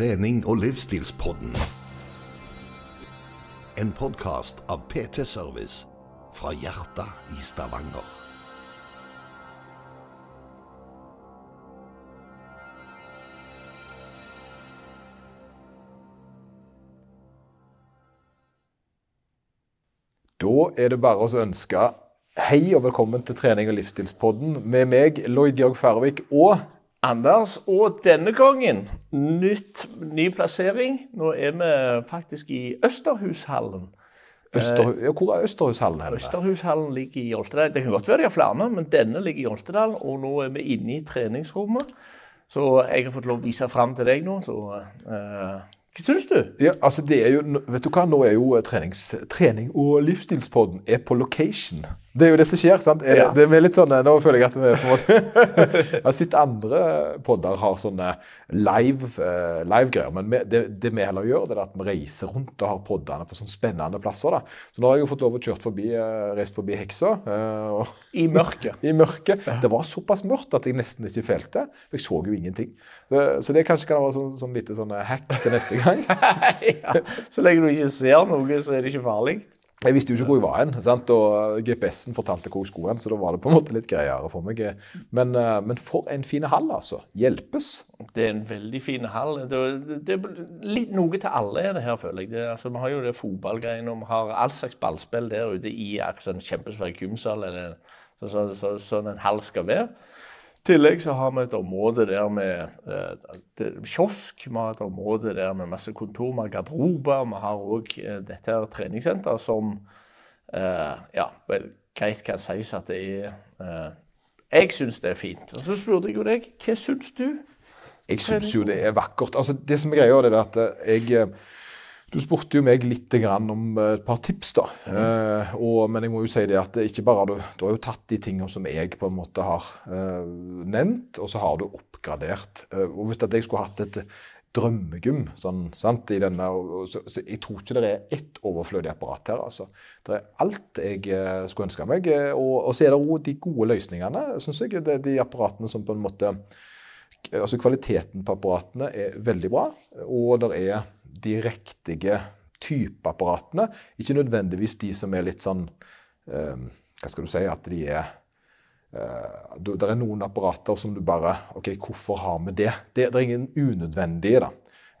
trening- og livsstilspodden. En podkast av PT Service fra hjertet i Stavanger. Da er det bare å ønske hei og velkommen til trening- og livsstilspodden med meg, Lloyd Georg Færvik, og Anders, og denne gangen nytt, ny plassering. Nå er vi faktisk i Østerhushallen. Øster, ja, Hvor er Østerhushallen? hen? Østerhushallen ligger i Oltedal. Det kan godt være de har flere, men denne ligger i Oltedal. Og nå er vi inne i treningsrommet. Så jeg har fått lov å vise fram til deg nå. Så uh, hva syns du? Ja, altså det er jo, vet du hva, Nå er jo trenings, trening- og livsstilspodden er på location. Det er jo det som skjer. sant? Er, Ja. det er litt sånn, Nå føler jeg at vi er på en måte Jeg har sett andre podder har sånne live-greier. live-greier. Men vi, det, det vi heller gjør, det er at vi reiser rundt og har poddene på sånne spennende plasser. da. Så nå har jeg jo fått lov å kjørt forbi, eh, reist forbi Heksa. eh, og I mørket. i mørket. Det var såpass mørkt at jeg nesten ikke felte. Jeg så jo ingenting. Så, så det kanskje kan være sånn, sånn lite sånn hack til neste gang. ja. Så lenge du ikke ser noe, så er det ikke farlig. Jeg visste jo ikke hvor jeg var hen, sant? og GPS-en fortalte hvor jeg skulle hen, så da var det på en måte litt greiere for meg. Men, eh, men for en fin hall, altså. Hjelpes. Det er en veldig fin hall. Det, det, er litt noe til alle er det her, føler jeg. Det, altså, vi har jo det fotballgreiene, og vi har all slags ballspill der ute i en kjempesvær gymsal, eller så, så, så, sånn en hall skal være. I tillegg så har vi et område der med eh, kiosk, vi har et område der med masse kontor, vi har garderober. Vi har òg eh, dette her treningssenteret som eh, ja, vel, greit kan sies at det er eh, Jeg syns det er fint. Og så spurte jeg jo deg, hva syns du? Jeg syns jo det er vakkert. Altså, det som er greia, er at eh, jeg eh, Du spurte jo meg litt grann om eh, et par tips, da. Eh, og, men jeg må jo si det at ikke bare har du, du har jo tatt de tingene som jeg på en måte har eh, nevnt, og så har du oppgradert. Eh, og hvis at jeg skulle hatt et drømmegym sånn, sant, i denne, og, så, så jeg tror ikke det er ett overflødig apparat her. altså. Det er alt jeg eh, skulle ønske meg. eh, Og, og så er det òg de gode løsningene, syns jeg. Det er de apparatene som på en måte altså Kvaliteten på apparatene er veldig bra, og det er de riktige typeapparatene. Ikke nødvendigvis de som er litt sånn eh, Hva skal du si? At de er eh, Det er noen apparater som du bare OK, hvorfor har vi det? Det, det er ingen unødvendige, da.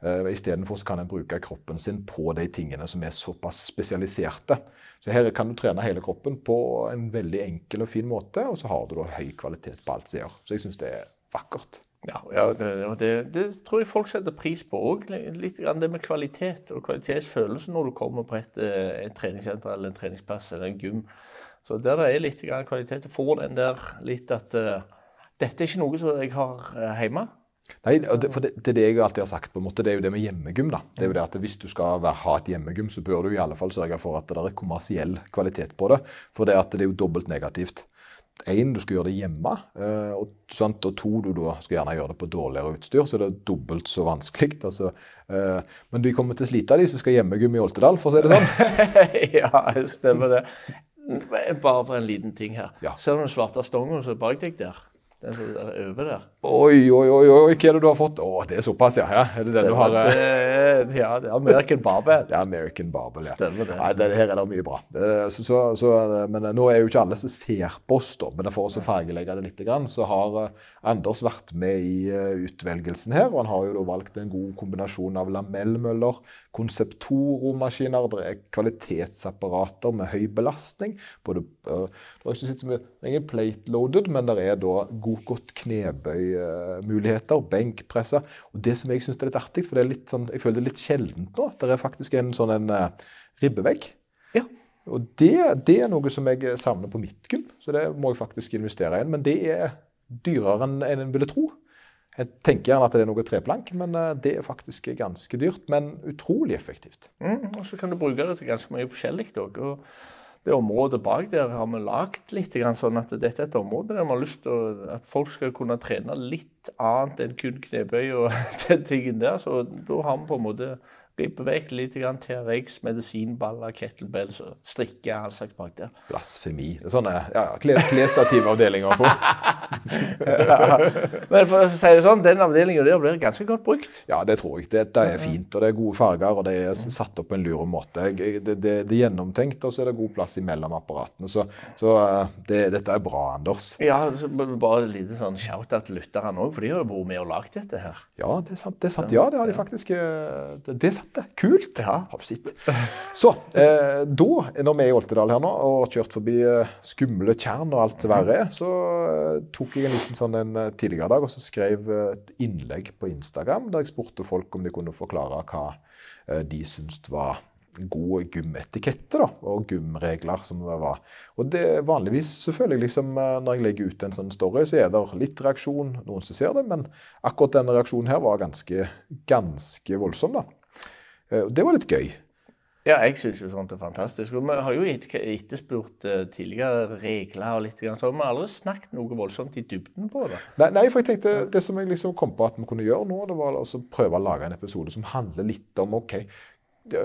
Eh, Istedenfor kan en bruke kroppen sin på de tingene som er såpass spesialiserte. Så her kan du trene hele kroppen på en veldig enkel og fin måte, og så har du da høy kvalitet på alt som gjør. Så jeg syns det er vakkert. Ja, ja det, det, det tror jeg folk setter pris på òg. Litt grann det med kvalitet og kvalitetsfølelse når du kommer på et, eh, et treningssenter eller en treningsplass eller en gym. Så der det er litt grann kvalitet, du får den der litt at uh, dette er ikke noe som jeg har uh, hjemme. Nei, for det, det er det jeg alltid har sagt. på en måte, Det er jo det med hjemmegym. da. Det er jo det at Hvis du skal være, ha et hjemmegym, så bør du i alle fall sørge for at det er kommersiell kvalitet på det. For det, at det er jo dobbelt negativt. Én, du skal gjøre det hjemme. eh, Og, sant? og to, du da skal gjerne gjøre det på dårligere utstyr. Så det er dobbelt så vanskelig. Altså, men du kommer til å slite, de som skal hjemmegym i Oltedal, for å si det sånn. ja, stemmer det. Bare for en liten ting her. Ja. Ser du den svarte stongen som er bak deg der? Den som er over der? Oi, oi, oi, oi, hva er det du har fått? Å, det er såpass, ja. ja. Er det den du har? eh? Det ja, det er American Barbell. Det er American Barbell, ja. Stemmer det. Nei, det, her er det mye bra. Det, så, så, men nå er jo ikke alle som ser på oss, da. Men for å fargelegge det litt, så har eh, Anders vært med i eh, utvelgelsen her. Og han har jo da valgt en god kombinasjon av lamellmøller, konseptoromaskiner, er kvalitetsapparater med høy belastning. Både, eh, det har ikke sett så mye, plate-loaded, men det er da god, godt knebøymuligheter, benkpresser. Og det som jeg syns er litt artig, for det er litt sånn, jeg føler det er litt sjeldent nå, at det er faktisk en sånn en eh, ribbevegg. Ja. Og det, det er noe som jeg savner på mitt gym, så det må jeg faktisk investere i. Men det er dyrere enn enn en ville tro. Jeg tenker gjerne at det er noe treplank, men eh, det er faktisk ganske dyrt. Men utrolig effektivt. Mm, og så kan du bruke det til ganske mye forskjellig òg. Og det området bak der har vi lagd litt sånn at dette er et område der vi har lyst til at folk skal kunne trene litt annet enn kun knebøy og den tingen der. Så da har vi på en måte bli beveget litt. Grann, TRX, medisinballer, kettlebells, strikke, all slags bak der. Blasfemi. Det er Sånne ja, kle- klesstativavdelinger på. Men for å si det sånn, den avdelingen der blir ganske godt brukt. Ja, det tror jeg. Dette er fint, og det er gode farger, og det er satt opp på en lur måte. Det, det, det er gjennomtenkt, og så er det god plass imellom apparatene. Så, så eh, det, dette er bra, Anders. Ja, bare et lite sånn shout-out til lytterne òg, for de har jo vært med og lagd dette her. Ja, det er sant. Det er sant. Ja, det har de faktisk. eh, det er sant, det. Kult. Ja. Havsitt. Så eh, da, når vi er i Oltedal her nå og har kjørt forbi eh, skumle tjern og alt verre er, så eh, tok jeg en liten sånn en eh, tidligere dag og så skrev et innlegg på Instagram der jeg spurte folk om de kunne forklare hva de syntes var god gymetikette da, og gymregler som det var. Og det vanligvis, selvfølgelig, liksom, når jeg legger ut en sånn story, så er det litt reaksjon, noen som ser det, men akkurat denne reaksjonen her var ganske, ganske voldsom da. Eh, og Det var litt gøy. Ja, jeg syns jo sånt er fantastisk. Og vi har jo et- etterspurt eh, tidligere regler og litt sånn. sånn. Vi har aldri snakket noe voldsomt i dybden på det. Nei, nei, for jeg tenkte, det som jeg liksom kom på at vi kunne gjøre nå, det var å prøve å lage en episode som handler litt om ok,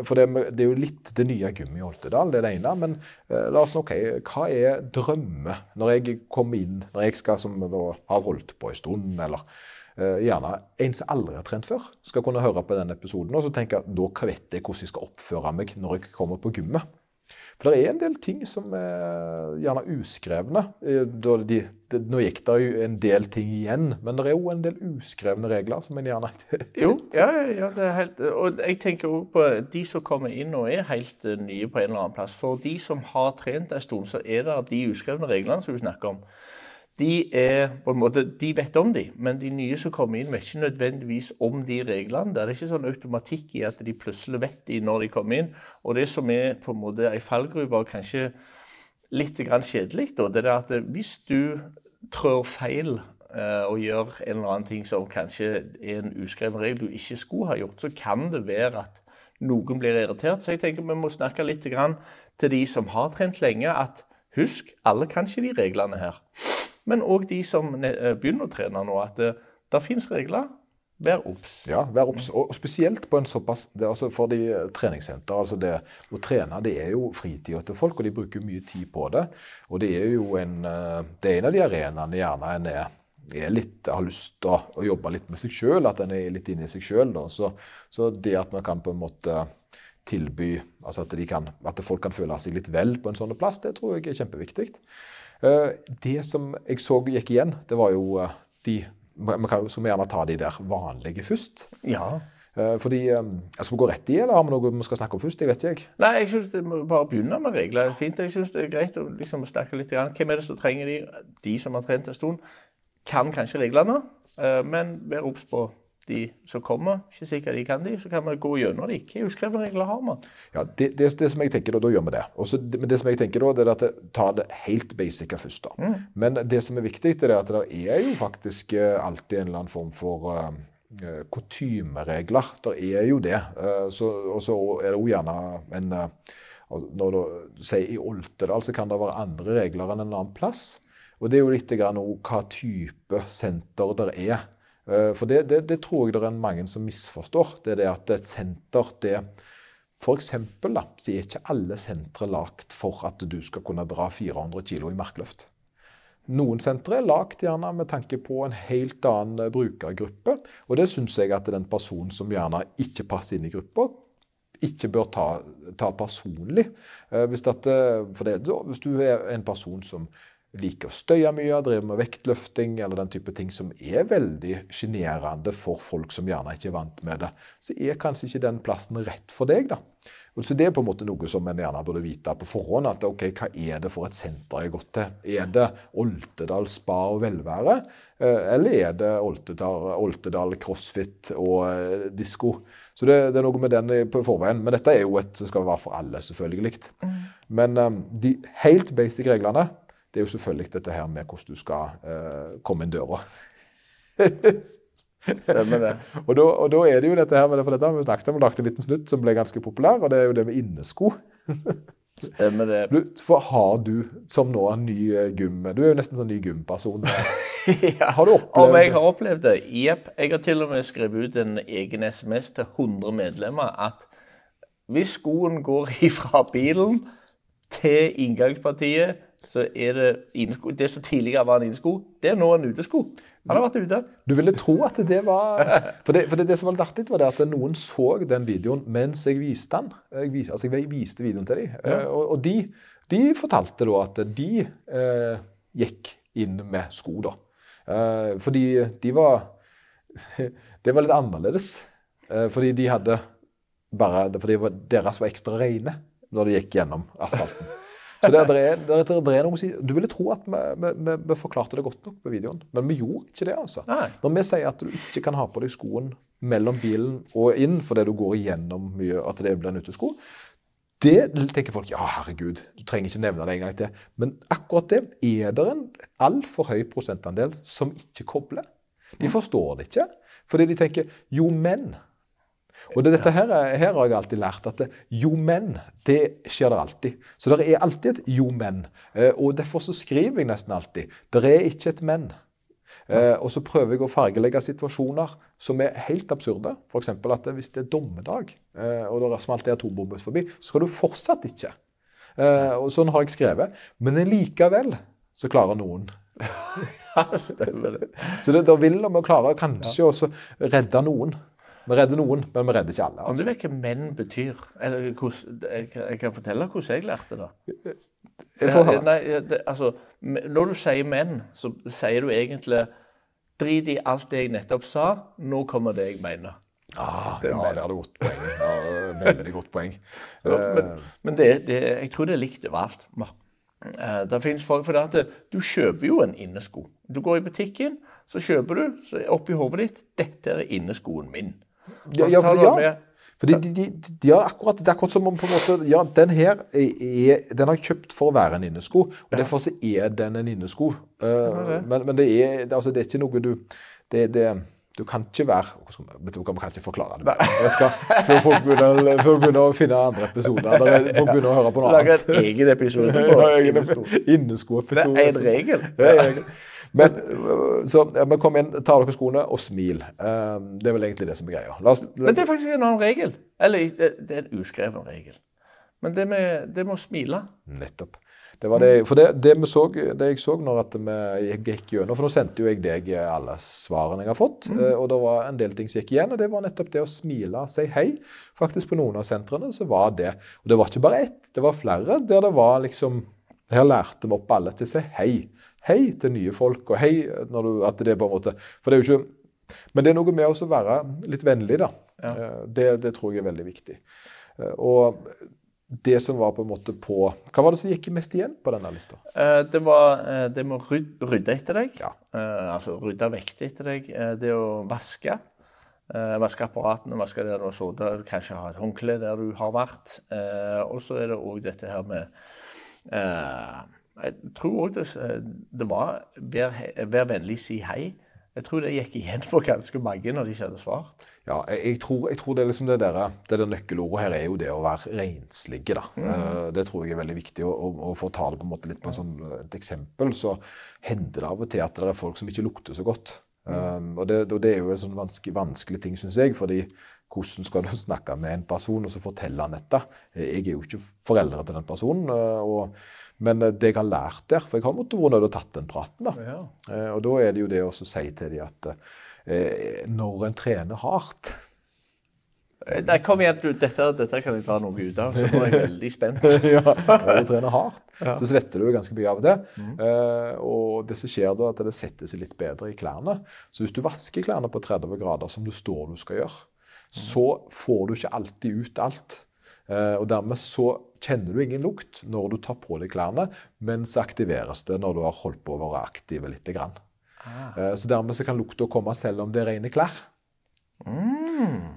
for det, det er jo litt det nye gummiet i Oltedal, det er det ene. Men eh, la oss ok, hva er drømme når jeg kommer inn, når jeg skal som da har holdt på en stund, eller gjerne en som aldri har trent før, skal kunne høre på den episoden og så tenke at da vet jeg hvordan jeg skal oppføre meg når jeg kommer på gymmet. For det er en del ting som er gjerne uskrevne. Eh, De, det, nå gikk det jo en del ting igjen, men det er jo en del uskrevne regler som en gjerne Jo, ja, ja, det er helt Og jeg tenker også på de som kommer inn og er helt eh, nye på en eller annen plass. For de som har trent en stund, så er det de uskrevne reglene som du snakker om. De er på en måte, de vet om de, men de nye som kommer inn, vet ikke nødvendigvis om de reglene. Det er ikke sånn automatikk i at de plutselig vet de når de kommer inn. Og det som er på en måte ei fallgruve, og kanskje litt kjedelig, det er at hvis du trår feil eh, og gjør en eller annen ting som kanskje er en uskreven regel du ikke skulle ha gjort, så kan det være at noen blir irritert. Så jeg tenker vi må snakke litt til de som har trent lenge, at husk, alle kan ikke de reglene her. Men òg de som eh, begynner å trene nå, at det, det fins regler. Vær obs. Ja, vær obs. Og spesielt på en såpass det, altså For de eh, treningssenter, altså det å trene, det er jo fritida til folk, og de bruker mye tid på det. Og det er jo en, eh, det er en av de arenaene gjerne en er, er litt, har lyst til å, å jobbe litt med seg sjøl, at en er litt inne i seg sjøl. Så, så det at man kan på en måte tilby altså at, kan, at folk kan føle seg litt vel på en sånn plass, det tror jeg er kjempeviktig. Eh, Det som jeg så gikk igjen, det var jo eh, de Man kan jo gjerne ta de der vanlige først. Ja. Eh, Fordi, Skal vi gå rett i, eller har vi noe vi skal snakke om først? Det vet jeg. Nei, jeg syns bare begynne med regler. Er fint. Jeg synes det er greit å liksom snakke litt. Grann. Hvem er det som trenger de? De som har trent en stund, kan kanskje reglene, men vær obs på de som kommer. Ikke sikkert de kan de, så kan vi gå gjennom de. Hvilke uskrevne regler har man? Ja, det, det, det som jeg tenker da, da gjør vi det. Også, det, men det som jeg tenker da, det er at tar det helt basica først. da. Men det som er viktig, det er at det er jo faktisk eh, alltid en eller annen form for eh, kutymeregler. Det er jo det. Og så er det jo gjerne en Når du sier i Oltedal, så kan det være andre regler enn en annen plass. Og det er jo litt grann hva type senter det er. Eh, For det, det, det tror jeg det er mange som misforstår. Det er det at et senter det da, så er ikke alle sentre lagt for at du skal kunne dra 400 kg i markløft. Noen sentre er lagt gjerne med tanke på en helt annen eh, brukergruppe. Og det syns jeg at den personen som gjerne ikke passer inn i gruppa, ikke bør ta, ta personlig. Eh, Hvis, at, det, hvis du er en person som liker å støye mye, driver med vektløfting eller den type ting som er veldig sjenerende for folk som gjerne ikke er vant med det, så er kanskje ikke den plassen rett for deg. da. Og så Det er på en måte noe som en gjerne burde vite på forhånd. at ok, Hva er det for et senter jeg har gått til? Er det Oltedal spa og velvære? Eh, Eller er det Oltedal, Oltedal crossfit og eh, disko? Så det, det er noe med den på forveien. Men dette er jo et som skal være for alle, selvfølgelig. Men eh, de helt basic reglene det er jo selvfølgelig dette her med hvordan du skal eh, komme inn døra. Stemmer det. Og da, og da er det jo dette her med det, for dette har vi snakket om, og lagt en liten snutt som ble ganske populær, og det er jo det med innesko. Stemmer det. Du, for har du som nå en ny eh, gym Du er jo nesten sånn ny gymperson. ja. Har du opplevd Om jeg har opplevd det? Jepp. Jeg har til og med skrevet ut en egen SMS til 100 medlemmer at hvis skoen går ifra bilen til inngangspartiet, så er det innesko. Det som tidligere var en innesko, det er nå en utesko. Han har vært ute. Du ville tro at det var For det, for det, det som var litt artig, var det at noen så den videoen mens jeg viste den. Jeg, vis, altså jeg viste videoen til dem. Ja. Og, og de, de fortalte da at de eh, gikk inn med sko, da. Eh, fordi de var Det var litt annerledes. Eh, fordi de hadde bare Fordi deres var ekstra rene når de gikk gjennom asfalten. Så det, er, det, er, det er noe å si. Du ville tro at vi, vi, vi, forklarte det godt nok på videoen, men vi gjorde ikke det. altså. Nei. Når vi sier at du ikke kan ha på deg skoen mellom bilen og inn fordi du går igjennom mye, at det blir en utesko, det tenker folk ja, herregud, du trenger ikke nevne det en gang til. Men akkurat det er det en altfor høy prosentandel som ikke kobler. De forstår det ikke. Fordi de tenker jo, men. Og det, dette her, her, har jeg alltid lært at det, jo, men, det skjer det alltid. Så det er alltid et jo, men. Eh, og derfor så skriver jeg nesten alltid det er ikke et men. Eh, og så prøver jeg å fargelegge situasjoner som er helt absurde. F.eks. at hvis det er dommedag, eh, og det er smalt en atombombe forbi, så skal du fortsatt ikke. og Sånn har jeg skrevet. Men likevel så klarer noen. Ja, stemmer det. Så det, da vil vi klare kanskje å redde noen. Vi redder noen, men vi redder ikke alle. Om du Altså. vet hva menn betyr? Eller hos, jeg, kan- jeg kan fortelle hvordan jeg lærte det. Jeg får høre. Nei, det, altså, når du sier menn, så sier du egentlig Drit i alt det jeg nettopp sa, nå kommer det jeg mener. Ah, ja, det hadde godt poeng. Ja, veldig godt poeng. Ja, Eh, men men det, det, jeg tror det er likt overalt. Eh, Det finnes folk, for det at Du kjøper jo en innesko. Du går i butikken, så kjøper du, så er oppi hodet ditt 'Dette er inneskoen min'. Ja, ja, for, ja. Fordi de, de, de ja, akkurat, Det er akkurat som om på en måte, ja, den her er, den har jeg kjøpt for å være en innesko, og derfor så er den en innesko. Uh. Men, men det, er, det, altså, det er ikke noe du det, det, Du kan ikke være vet du hva, Man kan ikke forklare det. Før folk begynner, før begynner å finne andre episoder. Eller folk begynner å høre på noe annet. Lage en egen episode Ja. Inneskoepisode. Det er en regel. Ja, en regel. Men øh, så men kom inn, ta dere skoene og smil. Eh, det er vel egentlig det som er greia. Oss, Men det er faktisk en annen regel. Eller det, det er en uskreven regel. Men det med, det med å smile Nettopp. Det var det, for det, det, vi så, det jeg så når vi gikk gjennom For nå sendte jo jeg deg alle svarene jeg har fått. Mm. Og det var en del ting som gikk igjen, og det var nettopp det å smile, si hei. Faktisk på noen av sentrene så var det Og det var ikke bare ett, det var flere der det var liksom Her lærte vi opp alle til å si hei. Hei til nye folk, og hei når du At det er på en måte For det er jo ikke Men det er noe med å være litt vennlig, da. Ja. Eh, Det, det tror jeg er veldig viktig. Eh, Og det som var på en måte på Hva var det som gikk mest igjen på denne lista? Eh, Det var det med å rydde, rydde etter deg. Ja. Altså rydde vekk etter deg. Det å vaske. Eh, Vaske apparatene, vaske der du har sittet, kanskje ha et håndkle der du har vært. Eh, Og så er det òg dette her med eh, Jeg tror òg det, det var vær, vennlig, si hei. Jeg tror det gikk igjen på ganske mange når de ikke hadde svart. Ja, jeg, jeg, tror, jeg tror det er liksom det der, det der nøkkelordet her er jo det å være renslige, da. Eh, Det tror jeg er veldig viktig. å og, og for å ta det på en måte litt på en sånn, et eksempel, så hender det av og til at det er folk som ikke lukter så godt. Um, og, det, og det er jo en sånn vanskelig, vanskelig ting, syns jeg. fordi hvordan skal du snakke med en person og så fortelle han dette? Jeg er jo ikke foreldre til den personen. eh, Og, men det jeg har lært der For jeg har måttet vært nødt til å tatt den praten. da. Ja. Og da er det jo det å si til dem at eh, når en trener hardt Eh, Nei, kom igjen, du. Dette, dette kan jeg ta noe ut av. Så nå er jeg veldig spent. ja. Når du trener hardt, så svetter du ganske mye av og til. Eh, og det som skjer da, at det setter seg litt bedre i klærne. Så hvis du vasker klærne på 30 grader, som du står du skal gjøre, så får du ikke alltid ut alt. Eh, og dermed så kjenner du ingen lukt når du tar på deg klærne, men så aktiveres det når du har holdt på å være aktiv litt. grann. Eh, så dermed så kan lukta komme selv om det er rene klær.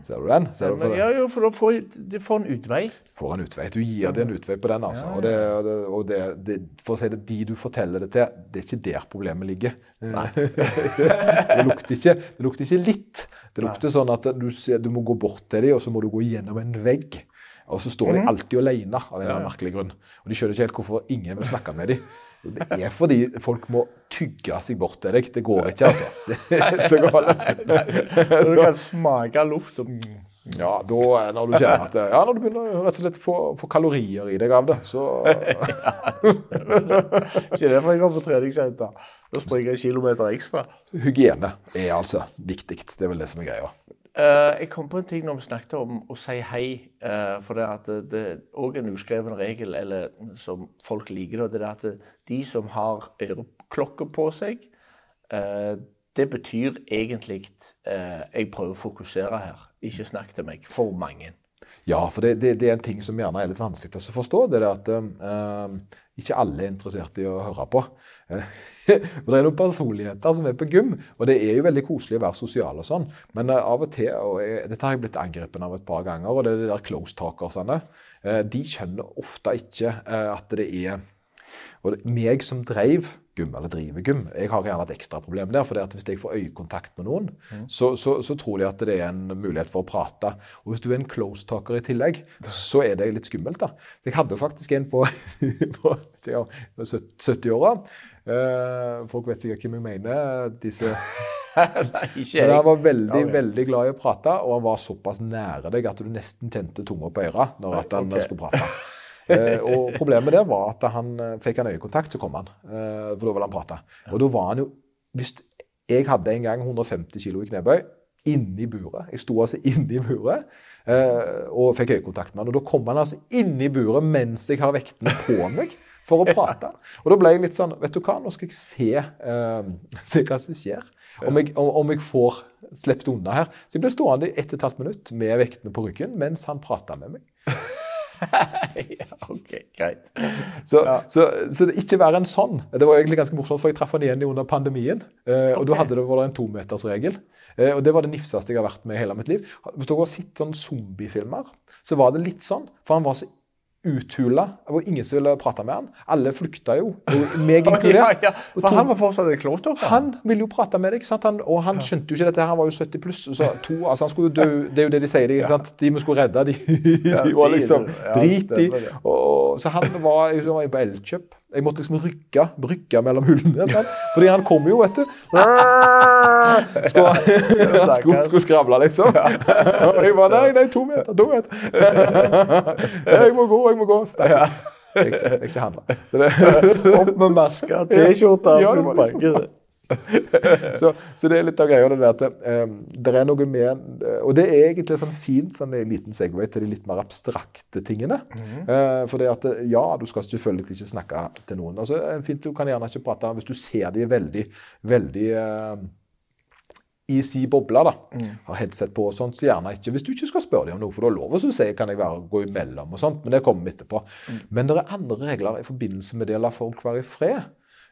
Ser du den? Ser du for ja, jo, for da får du får en utvei. får en utvei. Du gir det en utvei på den. altså. Ja, ja. og, det, og det, det, for å si det, de du forteller det til, det er ikke der problemet ligger. det, lukter ikke, det lukter ikke litt. Det lukter sånn at du, du må gå bort til dem, og så må du gå gjennom en vegg. Og så står de alltid alene av en eller annen merkelig grunn. Og de skjønner ikke helt hvorfor ingen vil snakke med dem. Det er fordi folk må tygge seg bort til deg. Det går ikke, altså. Det er så galt. Du kan smake luft og Ja, da er når du kjenner at Ja, når du begynner rett og slett få, få kalorier i deg av det, så Ikke derfor jeg går på treningssenter. Da springer jeg kilometer ekstra. Hygiene er altså viktig. Det er vel det som er greia. Eh, jeg kom på en ting når vi snakket om å si hei. eh, for det at det, er òg en uskreven regel eller som folk liker. Det, er at de som har øreklokker på seg, eh, det betyr egentlig Jeg prøver å fokusere her. Ikke snakk til meg. For mange. Ja, for det, det, det er en ting som gjerne er litt vanskelig å forstå. Det er at ikke alle er interessert i å høre på. Eh, for Det er noen personligheter som er på gym, og det er jo veldig koselig å være sosial og sånn. Men eh, av og til, og jeg, dette har jeg blitt angrepet av et par ganger, og det er de der close talkersene. Eh, de skjønner ofte ikke eh, at det er og meg som dreiv gym, eller driver gym, jeg har gjerne et ekstra problem der. for Hvis jeg får øyekontakt med noen, så, så, så tror de at det er en mulighet for å prate. Og hvis du er en close talker i tillegg, så er det litt skummelt. da. Så Jeg hadde faktisk en på, på 70-åra. Eh, folk vet sikkert hvem jeg mener. disse... Nei, ikke Men jeg. han var veldig ja, veldig glad i å prate, og han var såpass nære deg at du nesten kjente tunga på øret når han okay. skulle prate. Eh, og Problemet der var at han eh, fikk han øyekontakt, så kom han. Eh, for da ville han prate. Og da var han jo hvis Jeg hadde en gang 150 kg i knebøy inni buret. Jeg sto altså inni buret eh, og fikk øyekontakt med han. Og da kom han altså inni buret mens jeg har vektene på meg for å prate. Og da ble jeg litt sånn Vet du hva, nå skal jeg se, eh, se hva som skjer. Om jeg, om, jeg får sluppet unna her. Så jeg ble stående i ett og et halvt minutt med vektene på ryggen mens han prata med meg. ja, OK, greit. Så, Ja. så, så det ikke være en sånn. Det var egentlig ganske morsomt, for jeg traff han igjen under pandemien. Eh, og okay. da hadde det vært en tometersregel. Eh, og det var det nifseste jeg har vært med i hele mitt liv. Hvis dere har sett sånn zombiefilmer, så var det litt sånn. For han var så uthula. Det var ingen som ville prate med han. Alle flykta jo, og meg inkludert. ja. ja. For to- han var fortsatt en close? Han ville jo prate med deg? Han, og han skjønte jo ikke dette. Han var jo 70 pluss. Så to, altså han skulle jo dø. Det er jo det de sier. De, sant? de vi skulle redde, de, de var liksom drit i. så han var var på Elkjøp. Jeg måtte liksom rykke, rykke mellom hullene. Sant? Fordi han kom jo, vet du. Skulle, han skulle, skulle skravle, liksom. Og jeg bare Nei, nei, to meter, to meter. Jeg må gå, jeg må gå. Stakkar. Jeg jeg ikke handla. Opp med Ja, det full pakke. så, så det er litt av greia det der at um, det er noe med Og det er egentlig sånn fint sånn en liten segway til de litt mer abstrakte tingene. Eh, for det at ja, du skal selvfølgelig ikke snakke til noen. Altså, fint, Du kan gjerne ikke prate hvis du ser de veldig, veldig eh, i si boble, da, har headset på og sånt, så gjerne ikke hvis du ikke skal spørre dem om noe. For du har lov å si kan jeg være, gå imellom og sånt, men det kommer vi etterpå. Men det er andre regler i forbindelse med det å la folk være i fred.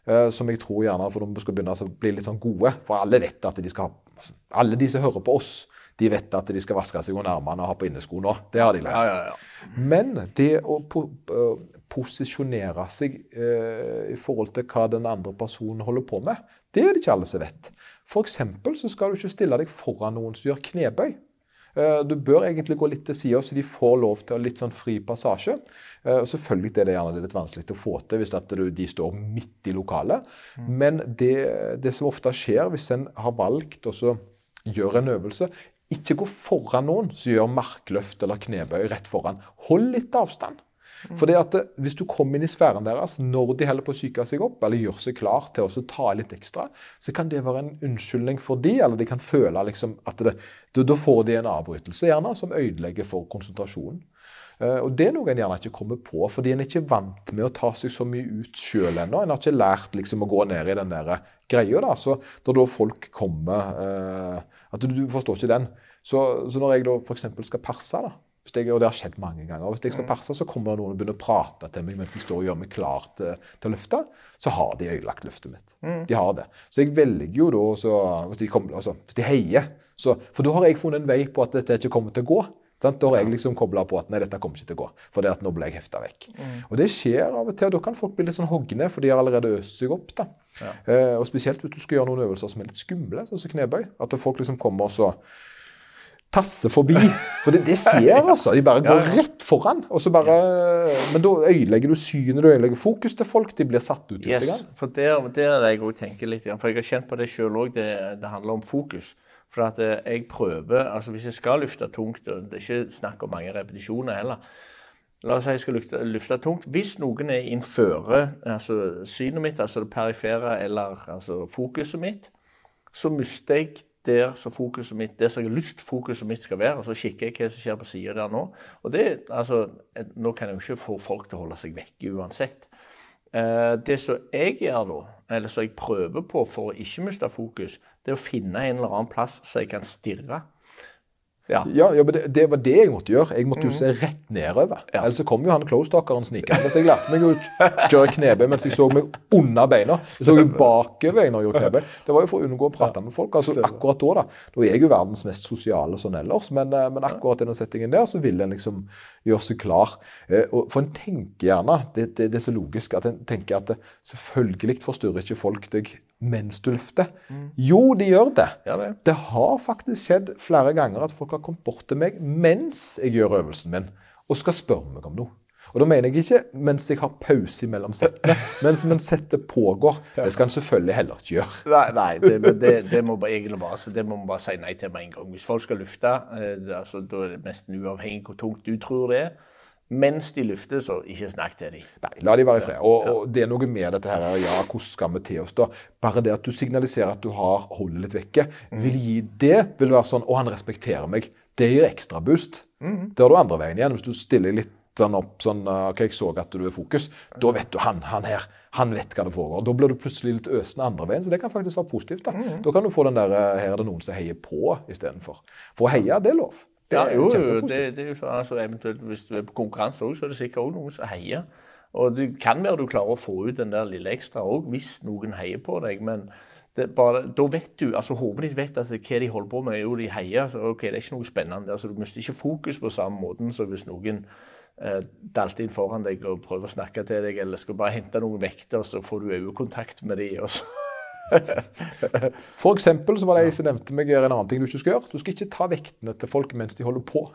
Eh, som jeg tror gjerne for de skal begynne å bli litt sånn gode. For alle vet at de skal ha Alle de som hører på oss, de vet at de skal vaske seg under armene og ha på innesko nå. Det har de lært. Ja, ja, ja. Men det å po øh, posisjonere seg eh, i forhold til hva den andre personen holder på med, det er det ikke alle som vet. F.eks. så skal du ikke stille deg foran noen som gjør knebøy. Eh, Du bør egentlig gå litt til sida, så de får lov til litt sånn fri passasje. Eh, Selvfølgelig er det gjerne litt vanskelig å få til hvis de står midt i lokalet. Men det, det som ofte skjer hvis en har valgt å gjøre en øvelse Ikke gå foran noen som gjør markløft eller knebøy rett foran. Hold litt avstand. For det at Hvis du kommer inn i sfæren deres når de holder på å psyke seg opp, eller gjør seg klar til å ta litt ekstra, så kan det være en unnskyldning for de, eller de kan føle liksom at det, da, får de en avbrytelse gjerne som ødelegger for konsentrasjonen. Eh, og Det er noe en gjerne ikke kommer på, fordi en er ikke vant med å ta seg så mye ut sjøl ennå. En har ikke lært liksom å gå ned i den der greia. da, så Da folk kommer eh, At du, du forstår ikke den. Så, så når jeg da f.eks. skal perse, da, jeg, og det har skjedd mange ganger. Hvis jeg skal perse, så kommer det noen og begynner å prate til meg mens jeg står og gjør meg klar til, til å løfte. Så har de ødelagt løftet mitt. De har det. Så jeg velger jo da så, hvis, de kommer, altså, hvis de heier så, For da har jeg funnet en vei på at dette ikke kommer til å gå. Sant? Da har jeg liksom kobla på at nei, dette kommer ikke til å gå. For det at nå ble jeg hefta vekk. Og det skjer av og til. og Da kan folk bli litt sånn hogne, for de har allerede øst seg opp. da. Eh, og spesielt hvis du skal gjøre noen øvelser som er litt skumle, sånn som knebøy. At folk liksom kommer og så tasser forbi. For det, det skjer, altså. De bare går rett foran. og så bare, Men da ødelegger du synet, du ødelegger fokus til folk. De blir satt ut. litt Yes, for der, der er jeg også tenker litt. For jeg har kjent på det sjøl òg. Det, det handler om fokus. For at eh, jeg prøver altså Hvis jeg skal løfte tungt, og det er ikke snakk om mange repetisjoner heller La oss si jeg skal løfte, løfte tungt. Hvis noen er innføre altså synet mitt, altså det perifere eller altså fokuset mitt, så mister jeg der som fokuset mitt, der som jeg har lyst fokuset mitt skal være, og så kikker jeg hva som skjer på sida der nå. Og det, altså, Nå kan jeg jo ikke få folk til å holde seg vekke uansett. Eh, det som jeg gjør da, eller som jeg prøver på for å ikke miste fokus, det er å finne en eller annen plass så jeg kan stirre. Ja. Ja, ja, men det, det var det jeg måtte gjøre. Jeg måtte jo se rett nedover. Ja. Ellers så kom jo han close-talkeren snikende. Så jeg lærte meg å kjøre knebøy mens jeg så meg under beina. Jeg så jo bakover når jeg gjorde knebøy. Det var jo for å unngå å prate med folk. Altså akkurat da, da. Da er jeg jo verdens mest sosiale sånn ellers, men, eh, men akkurat i den settingen der så ville en liksom gjøre seg klar. Eh, og For en tenker gjerne, det, det, det er så logisk, at en tenker at det, selvfølgelig forstyrrer ikke folk deg mens du løfter. Jo, de gjør det. Ja, det. Det har faktisk skjedd flere ganger at folk har kommet bort til meg mens jeg gjør øvelsen min, og skal spørre meg om noe. Og da mener jeg ikke mens jeg har pause mellom settene, mens mens settet pågår. Det skal en selvfølgelig heller ikke gjøre. Nei, nei det, det, det må bare, egentlig bare, så det må man bare si nei til med en gang. Hvis folk skal lufte, eh, altså, da er det nesten uavhengig hvor tungt du tror det er. Mens de lufter, så ikke snakk til dem. Nei, la de være i fred. Og, og det er noe med dette her, ja, hvordan skal vi til oss da? Bare det at du signaliserer at du har holdet litt vekke, vil gi det, vil være sånn, å han respekterer meg. Det gir ekstra boost. Det har du andre veien igjen. Hvis du stiller litt sånn opp, sånn, ok, jeg så at du er fokus, da vet du han, han her, han vet hva det foregår. Da blir du plutselig litt øsende andre veien, så det kan faktisk være positivt. Da Da kan du få den der, her er det noen som heier på istedenfor. For å heie, det er lov. Det Ja, jo, jo, det, det er jo sånn, altså, eventuelt Hvis du er på konkurranse òg, så er det sikkert òg noen som heier. Og det kan være du klarer å få ut den der lille ekstra òg, hvis noen heier på deg. Men det bare, da vet du, altså hodet ditt vet at hva de holder på med. Jo, de heier. så ok, Det er ikke noe spennende altså du mister ikke fokus på samme måten som hvis noen eh, dalter inn foran deg og prøver å snakke til deg, eller skal bare hente noen vekter, så får du øyekontakt med dem. Og så. For eksempel så var det ei som nevnte meg en annen ting du ikke skal gjøre. Du skal ikke ta vektene til folk mens de holder på.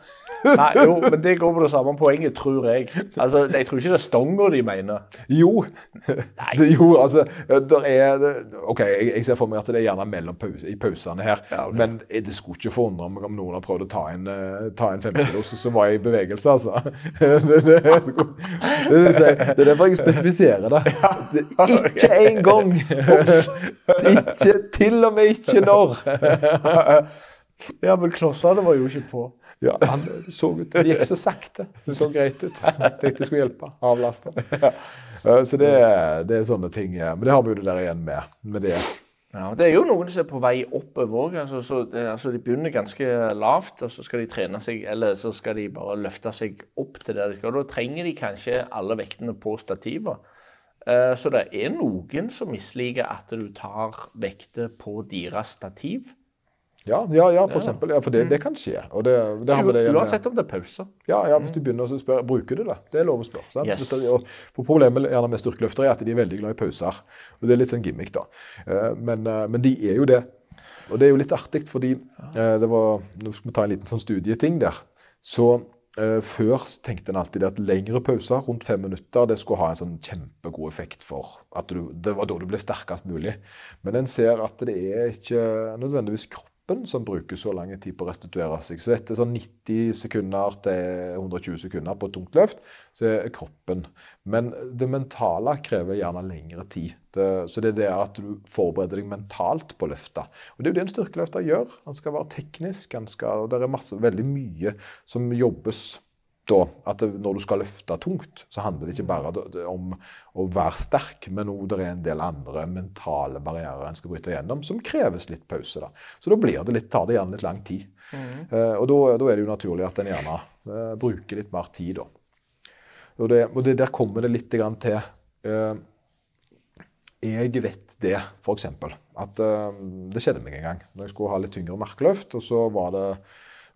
Nei, jo, men det går på det samme poenget, tror jeg. Altså, Jeg tror ikke det er stonga de mener. Jo. Det, jo, altså der er, OK, jeg, jeg ser for meg at det er gjerne mellom pause, i pausene her. Ja, okay. Men det skulle ikke forundre meg om noen har prøvd å ta en, eh, ta en femkilos som var i bevegelse, altså. Det, det, det, det, er derfor jeg spesifiserer det. det ikke en gang. Ikke, til og med ikke når. Ja, men klossene var jo ikke på. Ja, han så ut, Det gikk så sakte. Det så greit ut. Tenkte jeg skulle hjelpe. Avlaste. Ja. Så det, det er sånne ting. eh, Men det har vi jo det der igjen med. med det. Ja, Det er jo noen som er på vei oppover òg. Altså, så altså, de begynner ganske lavt, og så skal de trene seg, eller så skal de bare løfte seg opp til der de skal. Da trenger de kanskje alle vektene på stativer. Eh, Så det er noen som misliker at du tar vekter på deres stativ. Ja, ja, ja, for eksempel. Ja, for det, det kan skje. Det, det har med det Uansett om det er pauser. Ja, ja, hvis du begynner å spørre, bruker du det? Det er lov å spørre. Yes. For Problemet gjerne med styrkeløftere er at de er veldig glad i pauser. Og Det er litt sånn gimmick, da. Eh, Men, eh, men de er jo det. Og det er jo litt artig, fordi det var Nå skal vi ta en liten sånn studieting der. Så før tenkte en alltid at lengre pauser, rundt fem minutter, det skulle ha en sånn kjempegod effekt for at du, det var da du ble sterkest mulig. Men en ser at det er ikke nødvendigvis kroppen som bruker så lang tid på å restituere seg. Så etter sånn 90 sekunder til 120 sekunder på et tungt løft, så er kroppen. Men det mentale krever gjerne lengre tid. Det, så det er det at du forbereder deg mentalt på løftet. Og det er jo det en styrkeløfter gjør. Han skal være teknisk, han skal, og det er masse, veldig mye som jobbes da, at når du skal løfte tungt, så handler det ikke bare om å være sterk, men òg det er en del andre mentale barrierer en skal bryte gjennom, som kreves litt pause. da. Så da blir det litt, tar det gjerne litt lang tid. Eh, og da, da er det jo naturlig at en gjerne eh, bruker litt mer tid, da. Og, det, og det, der kommer det litt grann til eh, Jeg vet det, f.eks. At det skjedde meg en gang. Når jeg skulle ha litt tyngre markløft, og så var det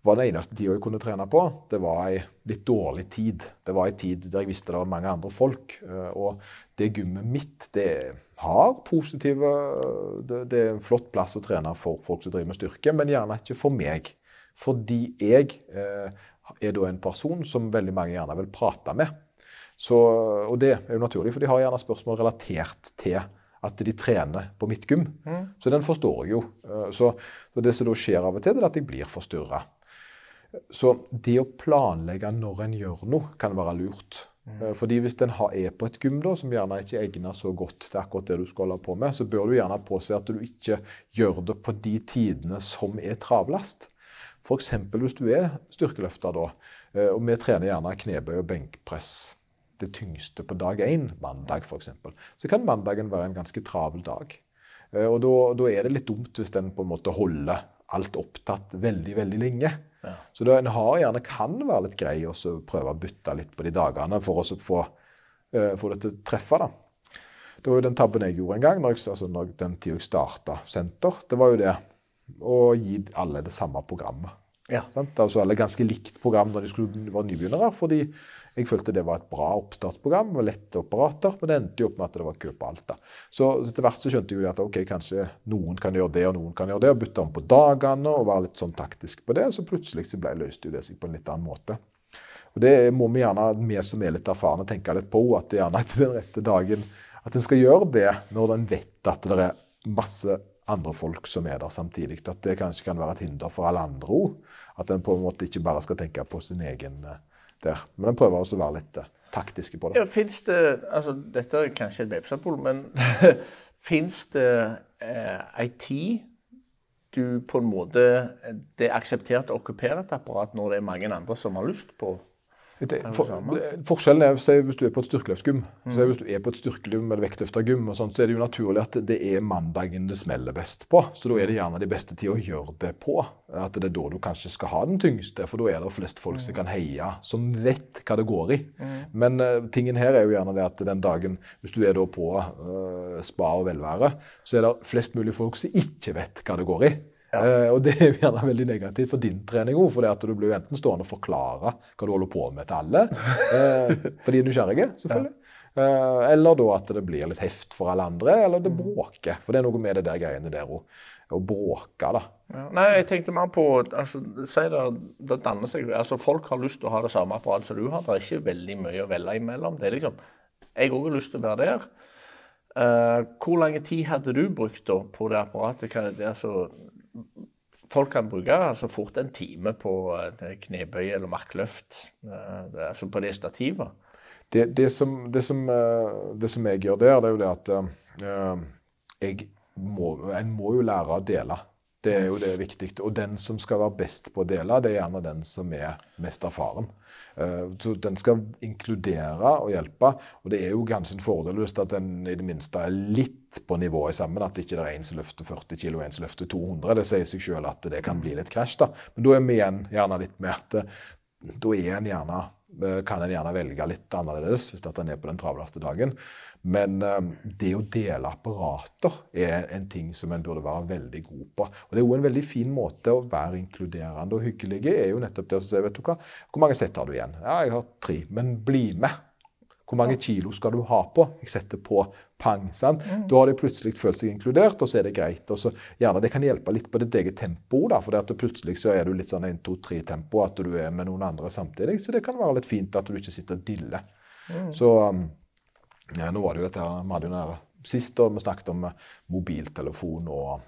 var den eneste tida jeg kunne trene på, det var ei litt dårlig tid. Det var ei tid der jeg visste det var mange andre folk. eh, Og det gymmet mitt, det har positive Det, det er en flott plass å trene for folk som driver med styrke, men gjerne ikke for meg. Fordi jeg eh, er da en person som veldig mange gjerne vil prate med. Så, og det er jo naturlig, for de har gjerne spørsmål relatert til at de trener på mitt gym. Mm. Så den forstår jeg jo. Eh, så, så, det som da skjer av og til, er at jeg blir forstyrra. Så det å planlegge når en gjør noe, kan være lurt. Mm. Eh, fordi hvis en er på et gym da, som gjerne ikke egner så godt til akkurat det du skal holde på med, så bør du gjerne påse at du ikke gjør det på de tidene som er travlest. F.eks. hvis du er styrkeløfter da, eh, og vi trener gjerne knebøy og benkpress det tyngste på dag én, mandag f.eks., så kan mandagen være en ganske travel dag. Eh, og da er det litt dumt hvis den på en måte holder alt opptatt veldig, veldig lenge. Ja. Så da en har gjerne kan være litt grei å prøve å bytte litt på de dagene for å få, uh, få det til å treffe. da. Det var jo den tabben jeg gjorde en gang, når jeg, altså når den tida jeg starta senter. Det var jo det å gi alle det samme programmet. Ja. Altså Alle ganske likt program når de skulle være nybegynnere. fordi jeg følte det var et bra oppstartsprogram var lette apparater, men det endte jo opp med at det var kø på alt. da. Så etter hvert så skjønte jeg at ok, kanskje noen kan gjøre det og noen kan gjøre det, og bytte om på dagene og være litt sånn taktisk på det. Så plutselig så ble løste det seg på en litt annen måte. Og Det må vi gjerne, vi som er litt erfarne, tenke litt på. At det gjerne er den rette dagen at en skal gjøre det når en vet at det er masse andre folk som er der samtidig. At det kanskje kan være et hinder for alle andre òg. At en på en måte ikke bare skal tenke på sin egen uh, der. Men en prøver også å være litt uh, taktiske på det. Ja, finnes det, altså Dette er kanskje et websapol, men fins det eh, ei tid du på en måte Det er akseptert å okkupere et apparat når det er mange andre som har lyst på for, forskjellen er se, hvis du er på et styrkeløftgym. Mm. Hvis du er på et styrkeløft eller vektløftergym, så er det jo naturlig at det er mandagen det smeller best på. Så da er det gjerne de beste tid å gjøre det på. At det er da du kanskje skal ha den tyngste, for da er det flest folk som mm. kan heie, som vet hva det går i. Mm. Men uh, tingen her er jo gjerne det at den dagen, hvis du er da på uh, spa og velvære, så er det flest mulig folk som ikke vet hva det går i. Ja. Uh, og det er gjerne veldig negativt for din trening òg, for du blir jo enten stående og forklare hva du holder på med til alle, uh, for de er nysgjerrige, selvfølgelig. Uh, eller da at det blir litt heft for alle andre, eller det mm. bråker. For det er noe med det der greiene der òg. Å bråke, da. Ja. Nei, jeg tenkte mer på altså, Si det, det danner seg altså Folk har lyst til å ha det samme apparatet som du har. Det er ikke veldig mye å velge imellom. Det er liksom Jeg òg har lyst til å være der. Uh, hvor lang tid hadde du brukt da på det apparatet? Hva, det, altså, folk kan bruke altså fort en time på eh, knebøy eller markløft, eh, altså på det stativet. Det, det, som, det, som, eh, det, som, jeg gjør der, det er jo det at jeg må, en må jo lære å dele. Det er jo det viktig. Og den som skal være best på å dele, det er gjerne den som er mest erfaren. Uh, så den skal inkludere og hjelpe. Og det er jo ganske en fordel hvis at den i det minste er litt på nivået sammen. At det ikke er en som løfter 40 kg og en som løfter 200. Det sier seg selv at det kan bli litt krasj. da. Men da er vi igjen gjerne litt med at da er en gjerne Eh, kan en gjerne velge litt annerledes hvis en er på den travleste dagen. Men um, det å dele apparater er en ting som en burde være veldig god på. Og Det er jo en veldig fin måte å være inkluderende og hyggelig er jo nettopp det å si vet du hva, Hvor mange sett har du igjen? Ja, jeg har tre. Men bli med. Hvor mange kilo skal du ha på? Jeg setter på pang. sant? Mm. Da har de plutselig følt seg inkludert, og så er det greit. Og så gjerne Det kan hjelpe litt på ditt eget tempo, da, for at plutselig så er du litt sånn 1-2-3-tempo, at du er med noen andre samtidig. Så det kan være litt fint at du ikke sitter og diller. Mm. Så um, ja, nå var det jo dette vi hadde jo der, Sist da vi snakket om mobiltelefon og,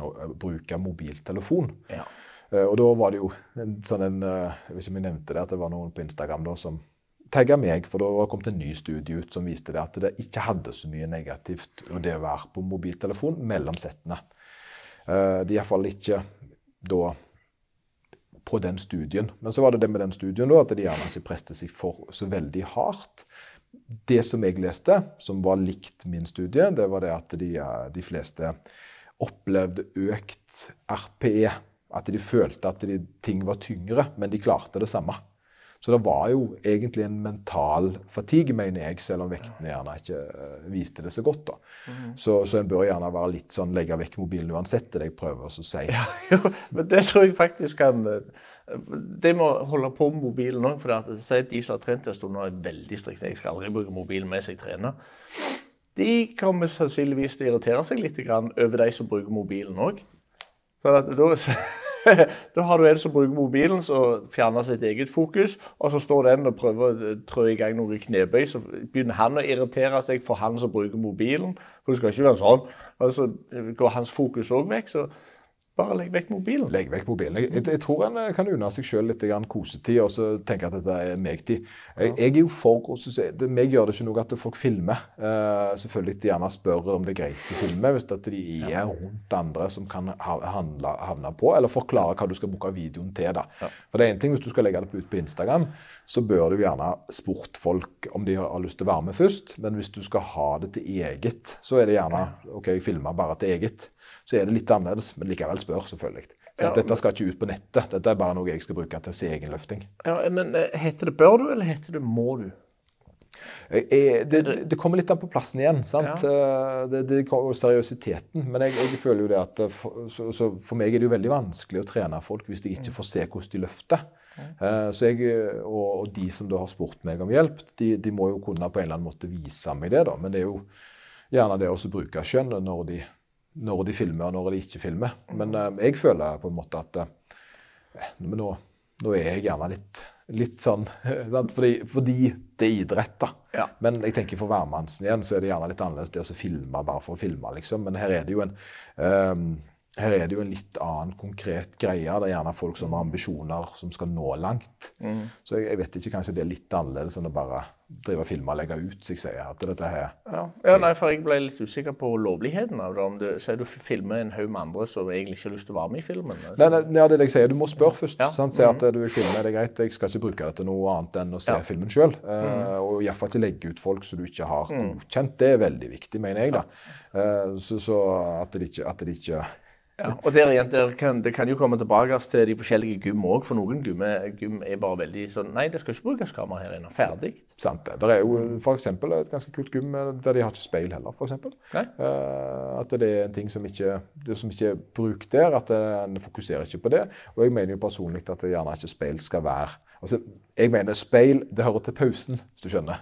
og uh, bruk av mobiltelefon. Ja. Uh, og da var det jo en sånn en uh, om jeg nevnte det, at det var noen på Instagram da som tagga meg, for da var det kommet en ny studie ut som viste det at det ikke hadde så mye negativt å det å være på mobiltelefon mellom settene. Uh, det er iallfall ikke da på den studien. Men så var det det med den studien da, at de gjerne ikke presste seg for så veldig hardt. Det som jeg leste, som var likt min studie, det var det at de, de fleste opplevde økt RPE. At de følte at de, ting var tyngre, men de klarte det samme. Så det var jo egentlig en mental fatigue, mener jeg, selv om vektene gjerne ikke uh, viste det så godt. da. Mm. Så, så en bør gjerne være litt sånn legge vekk mobilen uansett, det jeg prøver å si. Ja, jo, men det tror jeg faktisk kan eh, Det med å holde på med mobilen òg, for de som har trent en stund, er veldig strikte. Jeg skal aldri bruke mobilen mens jeg trener. De kommer sannsynligvis til å irritere seg litt over de som bruker mobilen òg. Da da har du en som bruker mobilen, som fjerner sitt eget fokus, og så står den og prøver å trå i gang noen knebøy, så begynner han å irritere seg for han som bruker mobilen. For det skal ikke være sånn. Og så går hans fokus òg vekk. så bare legg vekk mobilen. Legg vekk mobilen. Jeg, jeg, jeg tror en kan unne seg sjøl litt kosetid og så tenke at dette er meg-tid. Jeg, jeg, er jo for å det, Meg gjør det ikke noe at folk filmer. Uh, selvfølgelig de gjerne spør om det er greit å filme hvis at de er rundt andre som kan handle, havne på, eller forklare hva du skal bruke videoen til. da. Ja. For det er en ting Hvis du skal legge det ut på Instagram, så bør du gjerne spurt folk om de har lyst til å være med først. Men hvis du skal ha det til eget, så er det gjerne OK, jeg filmer bare til eget så er det litt annerledes, men likevel spør, selvfølgelig. Så ja, Dette skal ikke ut på nettet. Dette er bare noe jeg skal bruke til sin egen løfting. Ja, men eh, Heter det 'bør du', eller heter det 'må du'? Jeg, eh, eh, det, det, kommer litt an på plassen igjen. sant? Ja. Det, det, kommer seriøsiteten. Men jeg, jeg, føler jo det at for, så, så for meg er det jo veldig vanskelig å trene folk hvis jeg ikke får se hvordan de løfter. Uh, så jeg, og, og, de som da har spurt meg om hjelp, de, de, må jo kunne på en eller annen måte vise meg det. da. Men det er jo gjerne det å bruke skjønnet når de når de filmer og når de ikke filmer. Men uh, jeg føler på en måte at uh, nå, nå, er jeg gjerne litt, litt sånn fordi, fordi, det er idrett, da. Ja. Men jeg tenker for hvermannsen igjen så er det gjerne litt annerledes det å filme bare for å filme, liksom. Men her er det jo en um, her er det jo en litt annen konkret greie. Det er gjerne folk som har ambisjoner som skal nå langt. Mm. Så jeg, jeg, vet ikke, kanskje det er litt annerledes enn å bare drive og filme og legge ut, så jeg sier. at dette her... Ja. ja, nei, for Jeg ble litt usikker på lovligheten av det. Om du sier du filmer en haug med andre som egentlig ikke har lyst til å være med i filmen. Nei, nei, ja, det er det jeg sier. Du må spørre først. Ja. Sant? Si at mm. du vil filme, det er greit. Jeg skal ikke bruke det til noe annet enn å se ja. filmen sjøl. Mm. uh, og iallfall ikke legge ut folk som du ikke har mm. godkjent. Det er veldig viktig, mener jeg. da. Uh, så, så at det ikke, at det ikke ja, og der igjen, der kan, Det kan jo komme tilbake til de forskjellige gym òg. For noen gym er, gym er, bare veldig sånn Nei, det skal ikke brukes kamera her inne. Ferdig. Sant det. Det er jo f.eks. et ganske kult gym der de har ikke speil heller, f.eks. Uh, at det er en ting som ikke, det som ikke er brukt der. At en fokuserer ikke på det. Og jeg mener jo personlig at det gjerne ikke speil skal være Altså, jeg mener speil det hører til pausen, hvis du skjønner.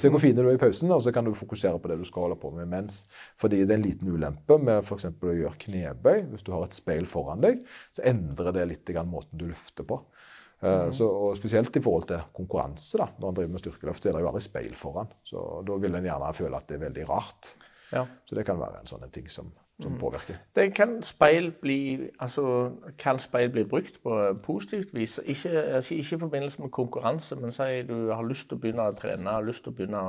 Se hvor fin du er i pausen, og så kan du fokusere på det du skal holde på med mens. Fordi det er en liten ulempe med f.eks. å gjøre knebøy. Hvis du har et speil foran deg, så endrer det litt måten du løfter på. Mm. Så, og Spesielt i forhold til konkurranse. da, Når en driver med styrkeløft, så er det jo aldri speil foran. Så Da vil en gjerne føle at det er veldig rart. Ja. Så det kan være en sånn ting som som mm. påvirker. Det kan speil bli, altså, kan speil bli brukt på positivt vis? Ikke, altså, ikke i forbindelse med konkurranse, men si du har lyst til å begynne å trene, har lyst til å begynne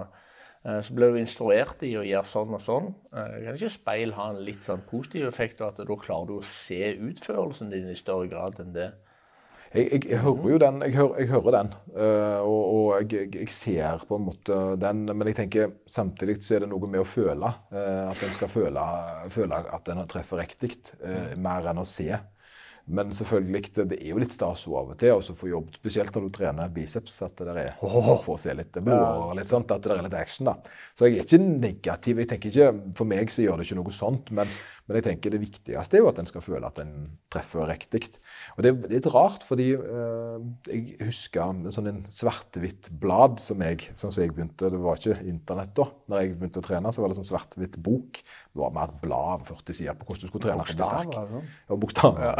eh, så blir du instruert i å gjøre sånn og sånn. Eh, kan ikke speil ha en litt sånn positiv effekt, og at da klarer du å se utførelsen din i større grad enn det jeg, jeg, jeg, hører jo den. Jeg hører, jeg hører den. Uh, og, og jeg, ser på en måte den. Men jeg tenker samtidig så er det noe med å føle. Uh, at en skal føle, føle at en treffer riktig, uh, mer enn å se. Men selvfølgelig, det er jo litt stas av og til å få jobb, spesielt når du trener biceps. At det er oh, få se litt blod og litt sånt, at det er litt action. da. Så jeg er ikke negativ. jeg tenker ikke, For meg så gjør det ikke noe sånt. Men, men jeg tenker det viktigste er jo at en skal føle at en treffer riktig. Og det, det, er litt rart, fordi eh, jeg husker en sånn svart-hvitt blad som jeg, som jeg begynte Det var ikke internett da når jeg begynte å trene. Så var det sånn svart-hvitt bok. Det var mer et blad 40 sider på hvordan du skulle trene. Bokstaver? Altså. Ja, bokstav. Ja.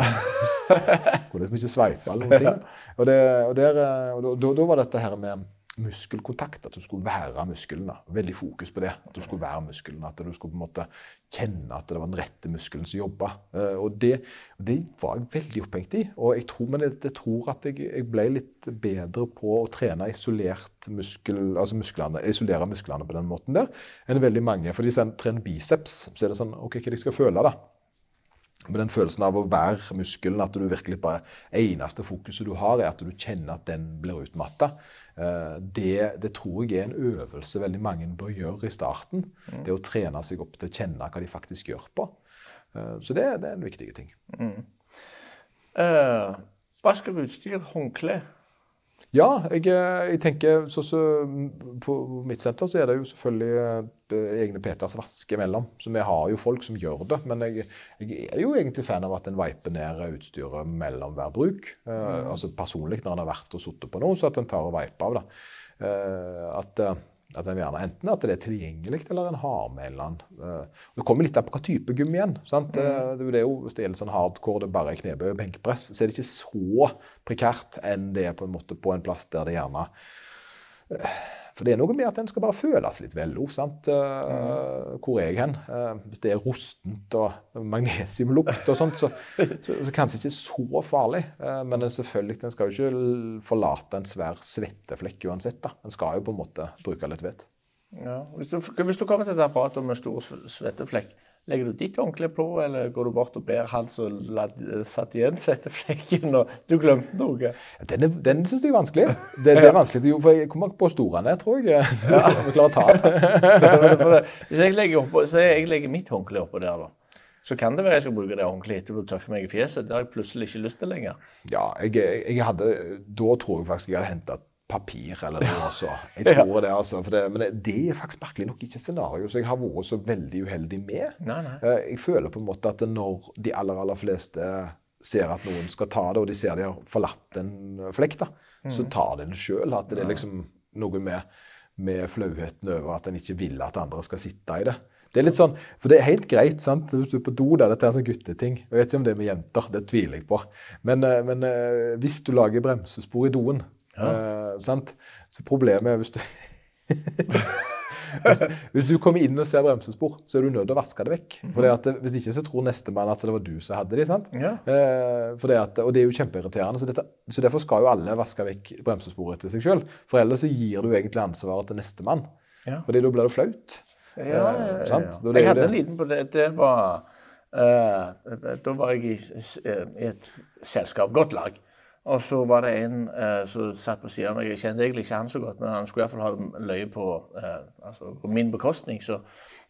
Kunne liksom ikke sveipe eller noen ting. Og, det, og, der, eh, og da, da, var dette her med muskelkontakt, at du skulle være muskelen. Veldig fokus på det. At du skulle være muskelen, At du skulle på en måte kjenne at det var den rette muskelen som jobba. Eh, og det, det, var jeg veldig opphengt i. Og jeg tror, men jeg, jeg tror at jeg, jeg, ble litt bedre på å trene isolert muskel, altså musklene, isolere musklene på den måten der enn veldig mange. For en trener biceps, så er det sånn OK, hva de skal føle, da? med den følelsen av å være muskelen, at du virkelig bare eneste fokuset du har, er at du kjenner at den blir utmatta. Eh, det, det, tror jeg er en øvelse veldig mange bør gjøre i starten. Mm. Det å trene seg opp til å kjenne hva de faktisk gjør på. Eh, så det, det er en viktig ting. Mm. Uh, vask utstyr, håndkle. Ja, jeg, eh, jeg tenker så, så, På mitt senter så er det jo selvfølgelig eh, egne Peters vaske imellom. Så vi har jo folk som gjør det. Men jeg, jeg er jo egentlig fan av at en veiper ned utstyret mellom hver bruk. Mm. Uh, altså Personlig når en har vært og sittet på noe, så at en tar og veiper av da. Uh, at uh, at en gjerne, Enten at det er tilgjengelig, eller en har med en eller annen eh, Det kommer litt an på hva type gym igjen. sant? Mm. Det, er jo Hvis det gjelder sånn hardcore, det bare er knebøy og benkpress, så er det ikke så prekært enn det er på en måte på en plass der det gjerne eh, For det er noe med at den skal bare føles litt velo. sant? Mm. Hvor er jeg hen? Eh, Hvis det er rustent og magnesiumlukt og sånt, så, så, så kanskje ikke så farlig. Eh, Men selvfølgelig, en skal jo ikke forlate en svær svetteflekk uansett. da. Den skal jo på en måte bruke litt vett. Ja. Hvis, du, hvis du kommer til et apparat med stor svetteflekk, legger du ditt håndkle på, eller går du bort og ber han som satt igjen svetteflekken, og du glemte noe? Den, er- den syns jeg er vanskelig. Det, det er vanskelig, for jeg kommer på store ned, tror jeg. Ja. jeg klarer å ta den. Hvis jeg legger, opp, så jeg legger mitt håndkle oppå der, da. Så kan det være jeg skal bruke det håndkleet etterpå og tørke meg i fjeset. Det har jeg plutselig ikke lyst til lenger. Ja, jeg, jeg hadde, da tror jeg faktisk jeg hadde henta papir eller noe Altså. Jeg tror det, altså. For det, men det, det er faktisk merkelig nok ikke et scenario som jeg har vært så veldig uheldig med. Nei, nei. Eh, Jeg føler på en måte at når de aller, aller fleste ser at noen skal ta det, og de ser de har forlatt en flekk, da, så tar de det sjøl. At det er liksom noe med, med flauheten over at en ikke vil at andre skal sitte i det. Det er litt sånn, for det er helt greit sant? hvis du er på do. der, Dette er en sånn gutteting. Jeg vet ikke om det er med jenter, det tviler jeg på. Men, eh, men eh, hvis du lager bremsespor i doen, eh, sant? så problemet er hvis du hvis, hvis du kommer inn og ser bremsespor, så er du nødt til å vaske det vekk. For at, Hvis ikke så tror nestemann at det var du som hadde de. sant? Ja. Eh, det at, og det er jo kjempeirriterende. Så, dette, så derfor skal jo alle vaske vekk bremsesporet etter seg sjøl. For ellers så gir du egentlig ansvaret til nestemann. Ja. Fordi da blir det flaut. Ja, ja, ja, Eh, ja. Det er Jeg hadde en liten på det. Det var uh, Da var jeg i, eh, i et selskap, godt lag. Og så var det en eh, som satt på siden av meg. Jeg kjente egentlig ikke han så godt, men han skulle iallfall ha løye på, eh, altså på min bekostning. Så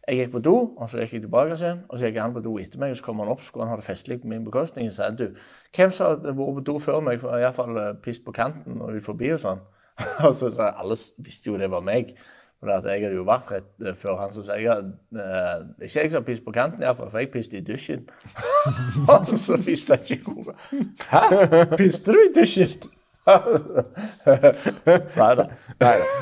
jeg gikk på do, og så gikk jeg tilbake igjen. Og så gikk han på do etter meg, og så kom han opp, skulle han ha det festlig på min bekostning. Så sa du, hvem som hadde vært på do før meg, iallfall uh, pist på kanten og ut forbi og sånn. og så sa jeg, alle visste jo det var meg. For at jeg hadde jo vært rett eh, før han, så sa jeg eh, ikke jeg som har på kanten, iallfall, for jeg piste i dusjen. Og så visste jeg ikke hvor Hæ? Piste du i dusjen? Nei da.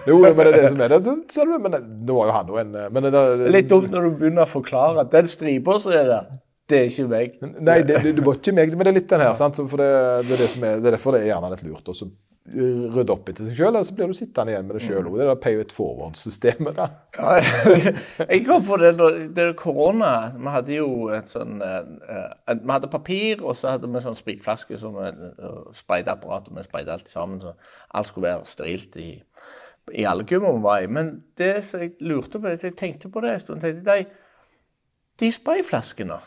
Jo, men det er det som er det. Så, ser du, men nå var jo han en men det, litt dumt når du begynner å forklare. at Den stripa som er der, det er ikke meg. Nei, det, det, det var ikke meg, men det er litt den her. sant? For det, det, er det, som er, det er derfor det er gjerne litt lurt å så, uh, rydde opp etter seg sjøl, eller så blir du sittende igjen med det sjøl òg. Det er pay it forward-systemet. da. Ja, jeg kom på det det er korona. Vi hadde jo et sånn eh, eh, Vi hadde papir, og så hadde vi sånn spritflaske som sprayteapparat. Og vi sprayte alt sammen, så alt skulle være sterilt i, i alle gymmer vi var i. Men det som jeg lurte på, jeg tenkte på det en stund, tenkte jeg, de, de sprayflaskene,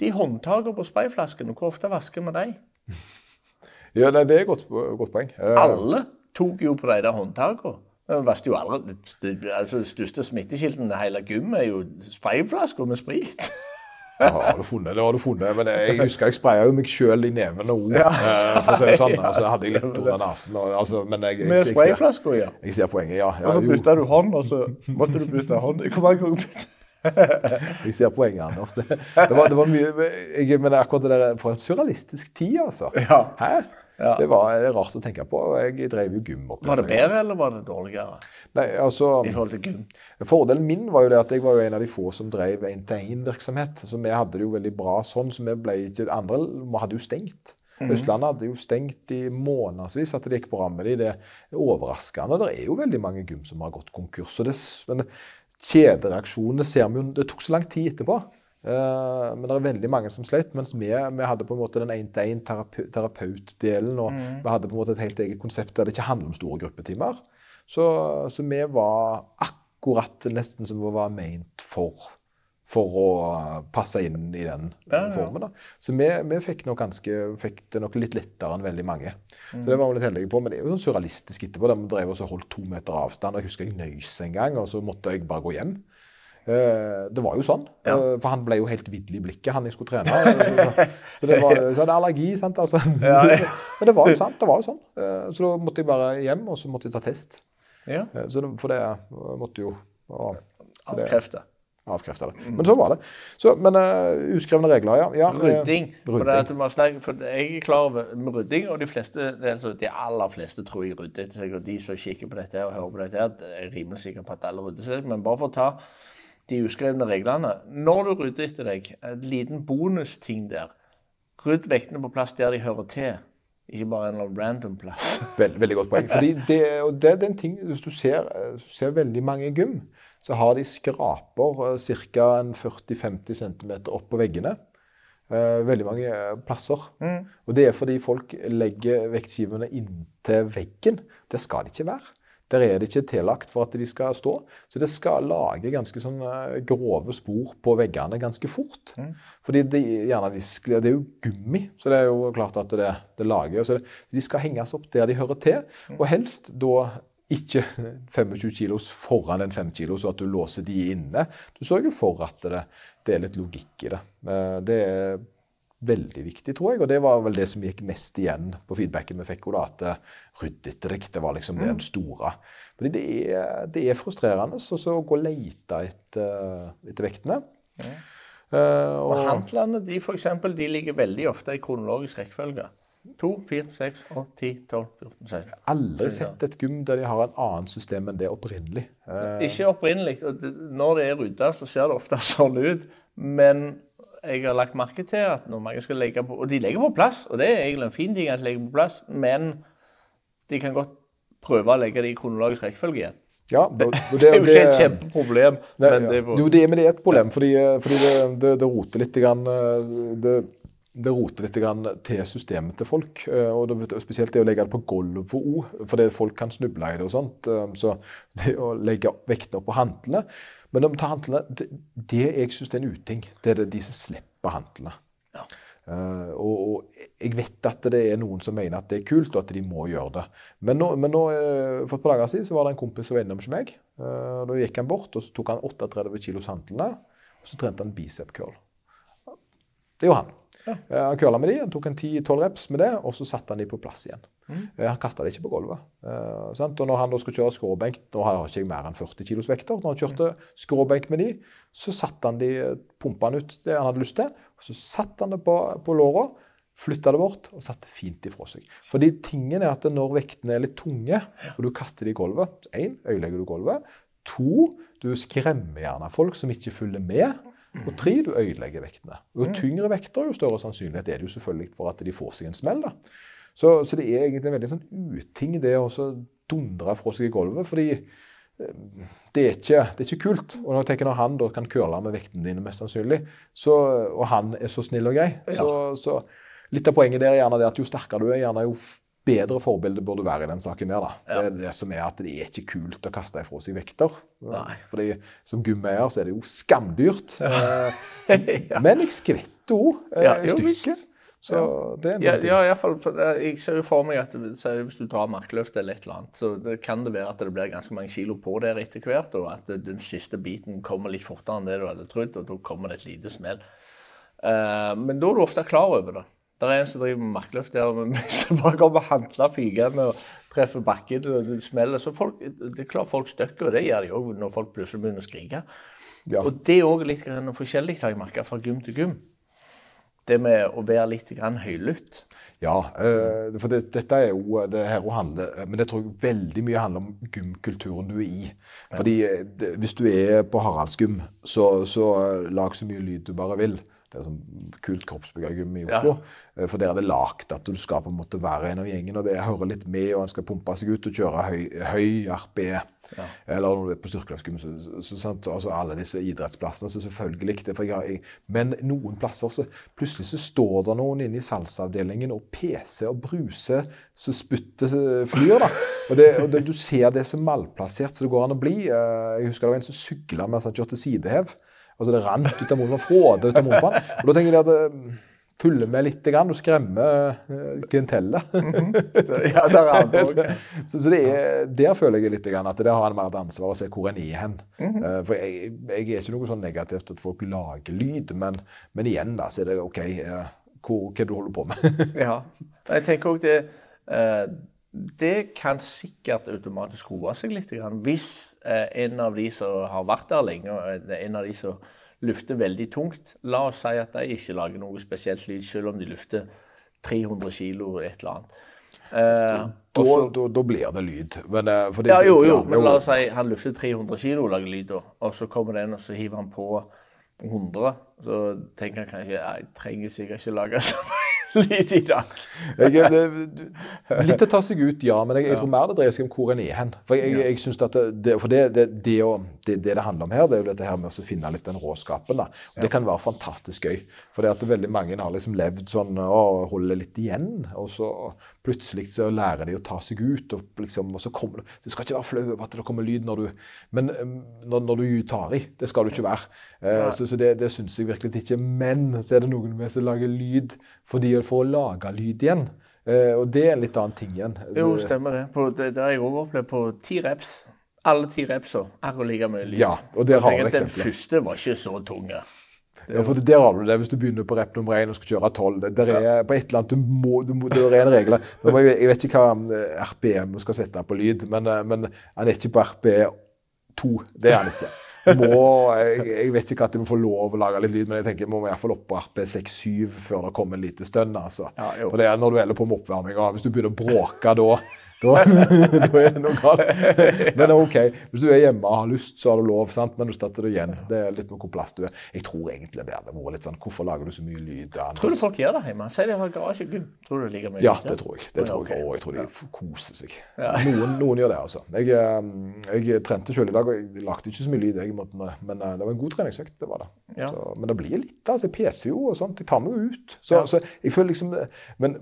de håndtakene på sprayflaskene, hvor ofte vasker vi de? Ja, nei, Det er et godt, godt poeng. Eh, Alle tok jo på de der håndtakene. Det, det, altså, største smittekilden i hele gymmet er jo sprayflasker med sprit. Ja, har du funnet det, har du funnet. Men jeg husker jeg spraya jo meg sjøl i neven og ord, eh, for å si det sånn. Og så hadde jeg litt under nesen. Og, altså, men jeg, jeg, Med sprayflasker, ja. jeg ser poenget, ja. ja Og så bytta du hånd, og så måtte du bytte hånd. Hvor mange ganger bytte? jeg ser poenget, Anders. Det, det, var, det var mye jeg, Men akkurat det der For en surrealistisk tid, altså. Ja. Hæ? Ja. Det var rart å tenke på. Jeg drev jo gym opp. Var det bedre, eller var det dårligere Nei, altså, i forhold til gym? Fordelen min var jo det at jeg var jo en av de få som drev én-til-én-virksomhet. Så vi hadde det jo veldig bra sånn. så vi ble ikke, Andre hadde jo stengt. Østlandet hadde jo stengt i månedsvis. At det gikk bra med dem. det er overraskende. Det er jo veldig mange gym som har gått konkurs. det, men Kjedereaksjonene ser vi jo Det tok så lang tid etterpå. Eh, men det er veldig mange som sleit. Mens vi, vi hadde på en måte den én-til-én-terapeutdelen. Og vi hadde på en måte et helt eget konsept der det ikke handler om store gruppetimer. Så, så vi var akkurat nesten som vi var meint for. For å passe inn i den Ja, formen. da. Så vi, vi fikk, nok ganske, fikk det nok litt lettere enn veldig mange. Så det var vi litt heldige på. Men det er jo sånn surrealistisk etterpå. der Vi drev og holdt to meter avstand. og Jeg husker jeg nøys en gang, og så måtte jeg bare gå hjem. Eh, Det var jo sånn. Ja. Eh, For han ble jo helt vill i blikket, han jeg skulle trene. Så, så, det var så hadde allergi, sant. Altså. Ja, ja. Men det var jo sant. det var jo sånn. Eh, Så da måtte jeg bare hjem, og så måtte jeg ta test. Ja. Så det, for det måtte jo Avkrefte. avkrefte det. Men så var det. Så, men uh, uskrevne regler, ja. ja rydding. For, det for jeg er klar over med rydding, og de fleste, altså, de aller fleste tror jeg rydder etter seg. Og de som kikker på dette og hører på dette, er rimelig sikre på at alle rydder seg. Men bare for å ta de uskrevne reglene. Når du rydder etter deg, en liten bonusting der. Rydd vektene på plass der de hører til. Ikke bare en random plass. Veld, veldig godt poeng. Fordi det, det, er en ting, Hvis du ser, ser veldig mange gym så har de skraper ca. 40-50 cm opp på veggene. Eh, veldig mange eh, plasser. Mm. Og det er fordi folk legger vektskivene inntil veggen. Det skal det ikke være. Der er det ikke tillagt for at de skal stå. Så det skal lage ganske sånn grove spor på veggene ganske fort. Mm. Fordi det, gjerne, det, er jo gummi, så det er jo klart at det, det lager. Så de skal henges opp der de hører til, mm. og helst da ikke 25 kilos foran en 5 kilo, så at du låser de inne. Du sørger for at det, det er litt logikk i det. Eh, det er veldig viktig, tror jeg. Og det var vel det som gikk mest igjen på feedbacken vi fikk. At eh, ryddettrykk, det var liksom mm. den store. Fordi det er, det er frustrerende å gå og lete etter, etter vektene. Ja. Uh, og, og handlene de, for eksempel, de ligger veldig ofte i kronologisk rekkefølge. 2, 4, 6, 8, 10, 12, 14, 16. Jeg har aldri sett et gym der de har en annet system enn det opprinnelig. Uh, Ikke opprinnelig. Når det er rydda, så ser det ofte sånn ut. Men jeg har lagt merke til at når mange skal legge på Og de legger på plass, og det er egentlig en fin ting at de legger på plass, men de kan godt prøve å legge det i kronologisk rekkefølge igjen. Ja, det, det, det, er jo ikke et kjempeproblem. men, det er jo, det, men det er et problem, fordi, fordi det, roter litt. Grann, eh, det, det roter litt til systemet til folk. Eh, og Spesielt det å legge det på gulvet òg, fordi folk kan snuble i det. og sånt. Eh, så det å legge vekter på handlene Men de tar det, det jeg syns er en uting, det er de som slipper handlene. Ja. Uh, og, og, jeg vet at det er noen som mener at det er kult, og at de må gjøre det. Men, nå, men nå, uh, for et par dager siden så var det en kompis som var innom hos meg. Uh, da gikk han bort og så tok han 38 kilos handlene, og så trente han bicep curl. Det gjorde han. Ja. Uh, han curla med de, han tok en 10-12 reps med det, og så satte han de på plass igjen. Mm. Eh, han kasta det ikke på gulvet. Uh, og når han da skulle kjøre skråbenk, nå har jeg ikke mer enn 40 kilos vekter, når han kjørte skråbenk med de, så satte han de, pumpa han ut det han hadde lyst til, og så satte han det på, på låra. Flytta det bort og satte fint ifra seg. Fordi tingen er at når vektene er litt tunge, og du kaster de i gulvet Én, øyelegger du gulvet. To, du skremmer gjerne folk som ikke følger med. Og tre, du øyelegger vektene. Jo tyngre vekter, jo større sannsynlighet er det jo selvfølgelig for at de får seg en smell. da. Så, så det er egentlig en veldig sånn uting det å dundre fra seg i gulvet. fordi eh, det er, ikke, det er ikke kult. Og når jeg tenker når han da kan curle med vektene dine, mest sannsynlig, så, og han er så snill og grei, så, så litt av poenget der er gjerne det at jo sterkere du er, gjerne jo bedre forbilde burde være i den saken der. da. Ja. Det er det som er at det er ikke kult å kaste ifra seg vekter. Nei. Fordi som gummeier så er det jo skamdyrt. ja. Men jeg skvetter òg et stykke. Så det er en ja, sånn ja, i fall, for Jeg ser jo for meg at hvis du drar markløft eller et eller annet, så det kan det være at det blir ganske mange kilo på der etter hvert, og at den siste biten kommer litt fortere enn det du hadde trodd, og da kommer det et lite smell. Uh, men da er du ofte klar over det. Det er en som driver med markløft der, men hvis det bare kommer handler fygende og treffer bakken og det smeller så folk, Det er klart folk støkker, og det gjør de òg når folk plutselig begynner å skrike. Ja. Og det er òg litt forskjellig, har jeg merka, fra gym til gym. Det med å være litt høylytt. Ja, øh, for det, dette er jo det her å handle Men det tror jeg veldig mye handler om gymkulturen du er i. Fordi eh, det, hvis du er på Haraldsgym, så, så lag så mye lyd du bare vil. Det er sånn kult kroppsbyggergym i Oslo. Ja. Eh, for der er det lagt at du skal på en måte være en av gjengen. og Det hører litt med, og en skal pumpe seg ut og kjøre høy, høy RPE. Ja. Eller når du er på styrkeløftgym. Altså alle disse idrettsplassene. så selvfølgelig det, jeg, Men noen plasser så plutselig så står det noen inne i salgsavdelingen og PC og bruser så spyttet flyr. da. Og, det, og det, Du ser det som malplassert så det går an å bli. Eh, jeg husker det var en som sykla mens han kjørte sidehev. Altså Det rant ut av munnen og fråde ut av munnen. Og da tenker jeg at det tuller med litt, grann, du skremmer klientellet. gentellet. Mm -hmm. ja, der, er så, så det er, der føler jeg litt grann, at der har en mer et ansvar å se hvor en er hen. Mm -hmm. for jeg, jeg, er ikke noe sånn negativt at folk lager lyd, men, men igjen da, så er det OK, hvor, hva du holder på med. ja. Jeg tenker også det det kan sikkert automatisk roe seg litt. Hvis eh, en av de som har vært der lenge, eh, en av de som lufter veldig tungt La oss si at de ikke lager noe spesielt lyd, selv om de lufter 300 kilo et eller annet. Eh, Da, og så- da, da blir det lyd. Men, det- ja, jo, jo, men la oss si han lufter 300 kilo og lager lyd. Og så kommer den, og så hiver han på 100. Så tenker han kanskje jeg trenger sikkert ikke lage så mye lyd i dag. Jeg, det, litt å ta seg ut, ja, men jeg, jeg tror mer det dreier seg om hvor en er hen. For jeg, jeg synes at det, for det, det, det, å, det, det det handler om her, det er jo dette her med å finne litt den råskapen. da. Og Det kan være fantastisk gøy. For det at veldig mange har liksom levd sånn og holder litt igjen, og så plutselig så lærer de å ta seg ut. Og, liksom, og så kommer det Du skal ikke være flau over at det kommer lyd når du Men um, når, når du tar i, det skal du ikke være. Eh, så så det, det syns jeg virkelig ikke. Men så er det noen med som lager lyd fordi for å lage lyd igjen. Eh, og det er en litt annen ting igjen. Jo, stemmer det. På, det, det har jeg òg opplevd på ti reps. Alle ti repsa akkurat like mye lyd. Ja, og der har du Den første var ikke så tung. ja. Ja, for der har du det. Hvis du begynner på rep nummer én og skal kjøre tolv det- er er På et eller annet du må, du må, Det er en regel. Jeg vet ikke hva eh, RPM skal sette på lyd, men, eh, men han er ikke på RP2. Det er han ikke. Må, jeg, jeg vet ikke at de må få lov å lage litt lyd, men jeg tenker jeg må i hvert fall opp på RP6-7 før det kommer en lite stønn. altså. Ja, det når du holder på med oppvarminga. Hvis du begynner å bråke da, da, da er det noe galt. Men OK, hvis du er hjemme og har lyst, så har du lov. sant? Men du starter det igjen. Det er litt med hvor plass du er. Jeg tror egentlig det hadde vært litt sånn Hvorfor lager du så mye lyd? Anders? Tror du folk gjør det hjemme? Si de har garasjegym. Tror du det ligger mye Ja, det tror jeg. Det tror jeg. Og jeg tror de koser seg. Noen, noen gjør det, altså. Jeg, eh, jeg trente selv i dag, og jeg lagde ikke så mye lyd, jeg, måtte, men eh, det var en god treningsøkt. det var det. Ja. Så, men det blir litt. altså, Jeg peser jo og sånt. Jeg tar meg jo ut. Så, Ja. så jeg føler liksom Men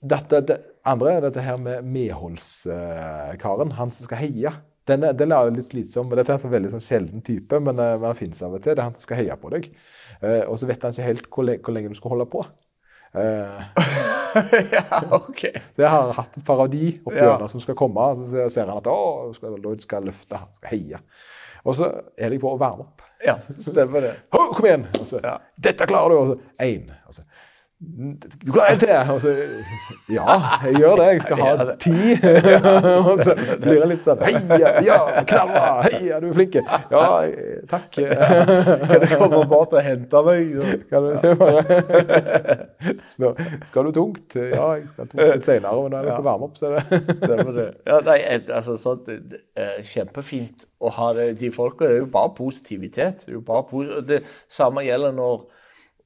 dette, det andre er dette her med medholdskaren. Han som skal heie. Den, er- den er litt slitsom. men Dette er en sånn veldig sånn sjelden type, men, eh, men han finnes av og til. Det er han som skal heie på deg. Eh, og så vet han ikke helt hvor, le hvor lenge du skal holde på. Eh, ja, OK. så jeg har hatt et par av de oppi Ja. som skal komme, og så ser- han at å, skal, Lloyd skal løfte, han skal heie. Og så er de på å varme opp. Ja, stemmer det. Kom igjen! Og så, Ja. Dette klarer du! Og så én. Og så du klarer en til! Og så Ja, jeg gjør det. Jeg skal ha ti. og så blir det litt sånn Heia! Ja, knalla! Heia, du er flink! Ja, takk. Kan du komme bort og hente meg? Kan du se bare Spør Skal du tungt? Ja, jeg skal tungt litt senere, men da er det på varme opp, så det Ja, nei, altså, det er kjempefint å ha det, de folka. Det er jo bare positivitet. Det, jo bare pos det samme gjelder når eh,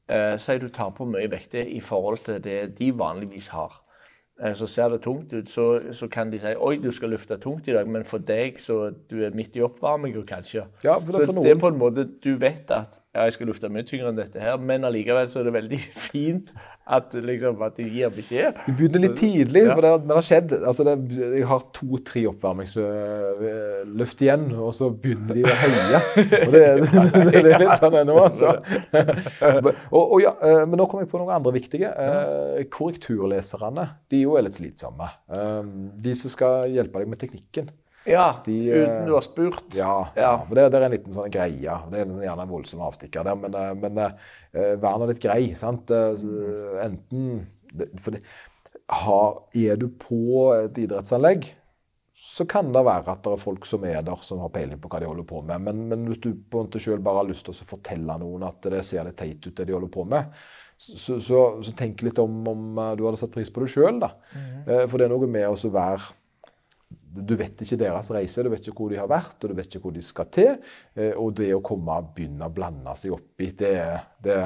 Si du tar på mye vekt i forhold til det de vanligvis har. Eh, så ser det tungt ut, så, så kan de si oi, du skal løfte tungt i dag, men for deg så du er midt i oppvarminga, kanskje. Ja, for det så for det er på en måte Du vet at ja, jeg skal lufte mye tyngre enn dette her, men allikevel så er det veldig fint at, liksom, at de gir beskjed. Du begynner litt tidlig, Ja. for det, det har skjedd. Altså det, jeg har to-tre oppvarmingsløft igjen, og så begynner de å høye. Og det, det, er litt sånn ennå, altså. og, og ja, eh, men nå kom jeg på noen andre viktige. Eh, Korrekturleserne de jo er litt slitsomme. Eh, De som skal hjelpe deg med teknikken. Ja, De, eh, uten du har spurt. Ja, Ja. for det, det er en liten sånn greie. Det er gjerne en voldsom avstikker der, men, eh, men eh, vær nå litt grei. sant? Eh, Enten for det, har, Er du på et idrettsanlegg, så kan det være at det er folk som er der, som har peiling på hva de holder på med. Men, men hvis du på en måte selv bare har lyst til å fortelle noen at det ser litt teit ut, det de holder på med, så, så, så tenk litt om om du hadde satt pris på det sjøl. Eh, For det er noe med å være du vet ikke deres reise, du vet ikke hvor de har vært, og du vet ikke hvor de skal til. Eh, Og det å komme og begynne å blande seg oppi, det er det,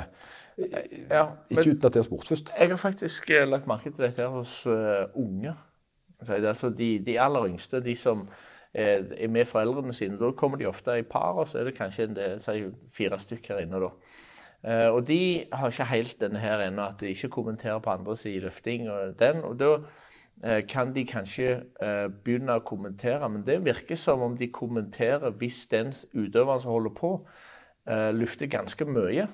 Ja, Ikke uten at det er spurt først. jeg har faktisk eh, lagt merke til dette her hos uh, unge. Så det er altså de, de aller yngste, de som eh, er med foreldrene sine. Da kommer de ofte i par, og så er det kanskje en del, si, fire stykker inne. da. Uh, og de har ikke helt denne her ennå, at de ikke kommenterer på andre sin løfting. og den, og da eh, kan de kanskje eh, begynne å kommentere, men det virker som om de kommenterer hvis den utøveren som holder på, eh, lufter ganske mye.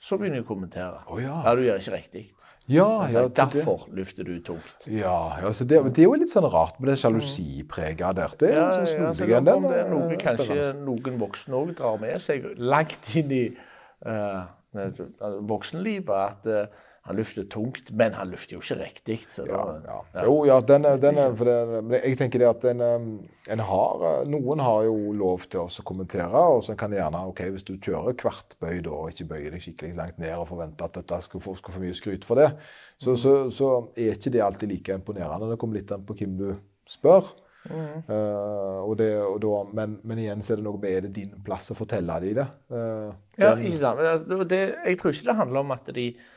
Så begynner de å kommentere. Oh, ja. Ja, du gjør ikke riktig. Ja, Altså, ja, så det, derfor lufter du tungt. ja, ja så det, det er jo litt sånn rart med det sjalusipreget der. Det er Ja, sånn ja, så snodig da en del. kom det noe eh, kanskje noen voksne òg drar med seg langt inn i uh, voksenlivet. At eh, han løfter tungt, men han løfter jo ikke riktig. Ja, Ja, ja. Jo, ja, den, den for det, men jeg tenker det at en, en har, uh, noen har jo lov til å kommentere, og så kan gjerne, ok, hvis du kjører hvert bøy da, og ikke bøyer deg skikkelig langt ned og forventer at dette skal få, skal få mye skryt for det, så, så, så er ikke det alltid like imponerende. Det kommer litt an på hvem du spør. Uh, og det, og da, men, men igjen så er det noe med, er det din plass å fortelle dem det? Uh, Ja, den- ikke sant. Altså, det, jeg tror ikke det handler om at de eh,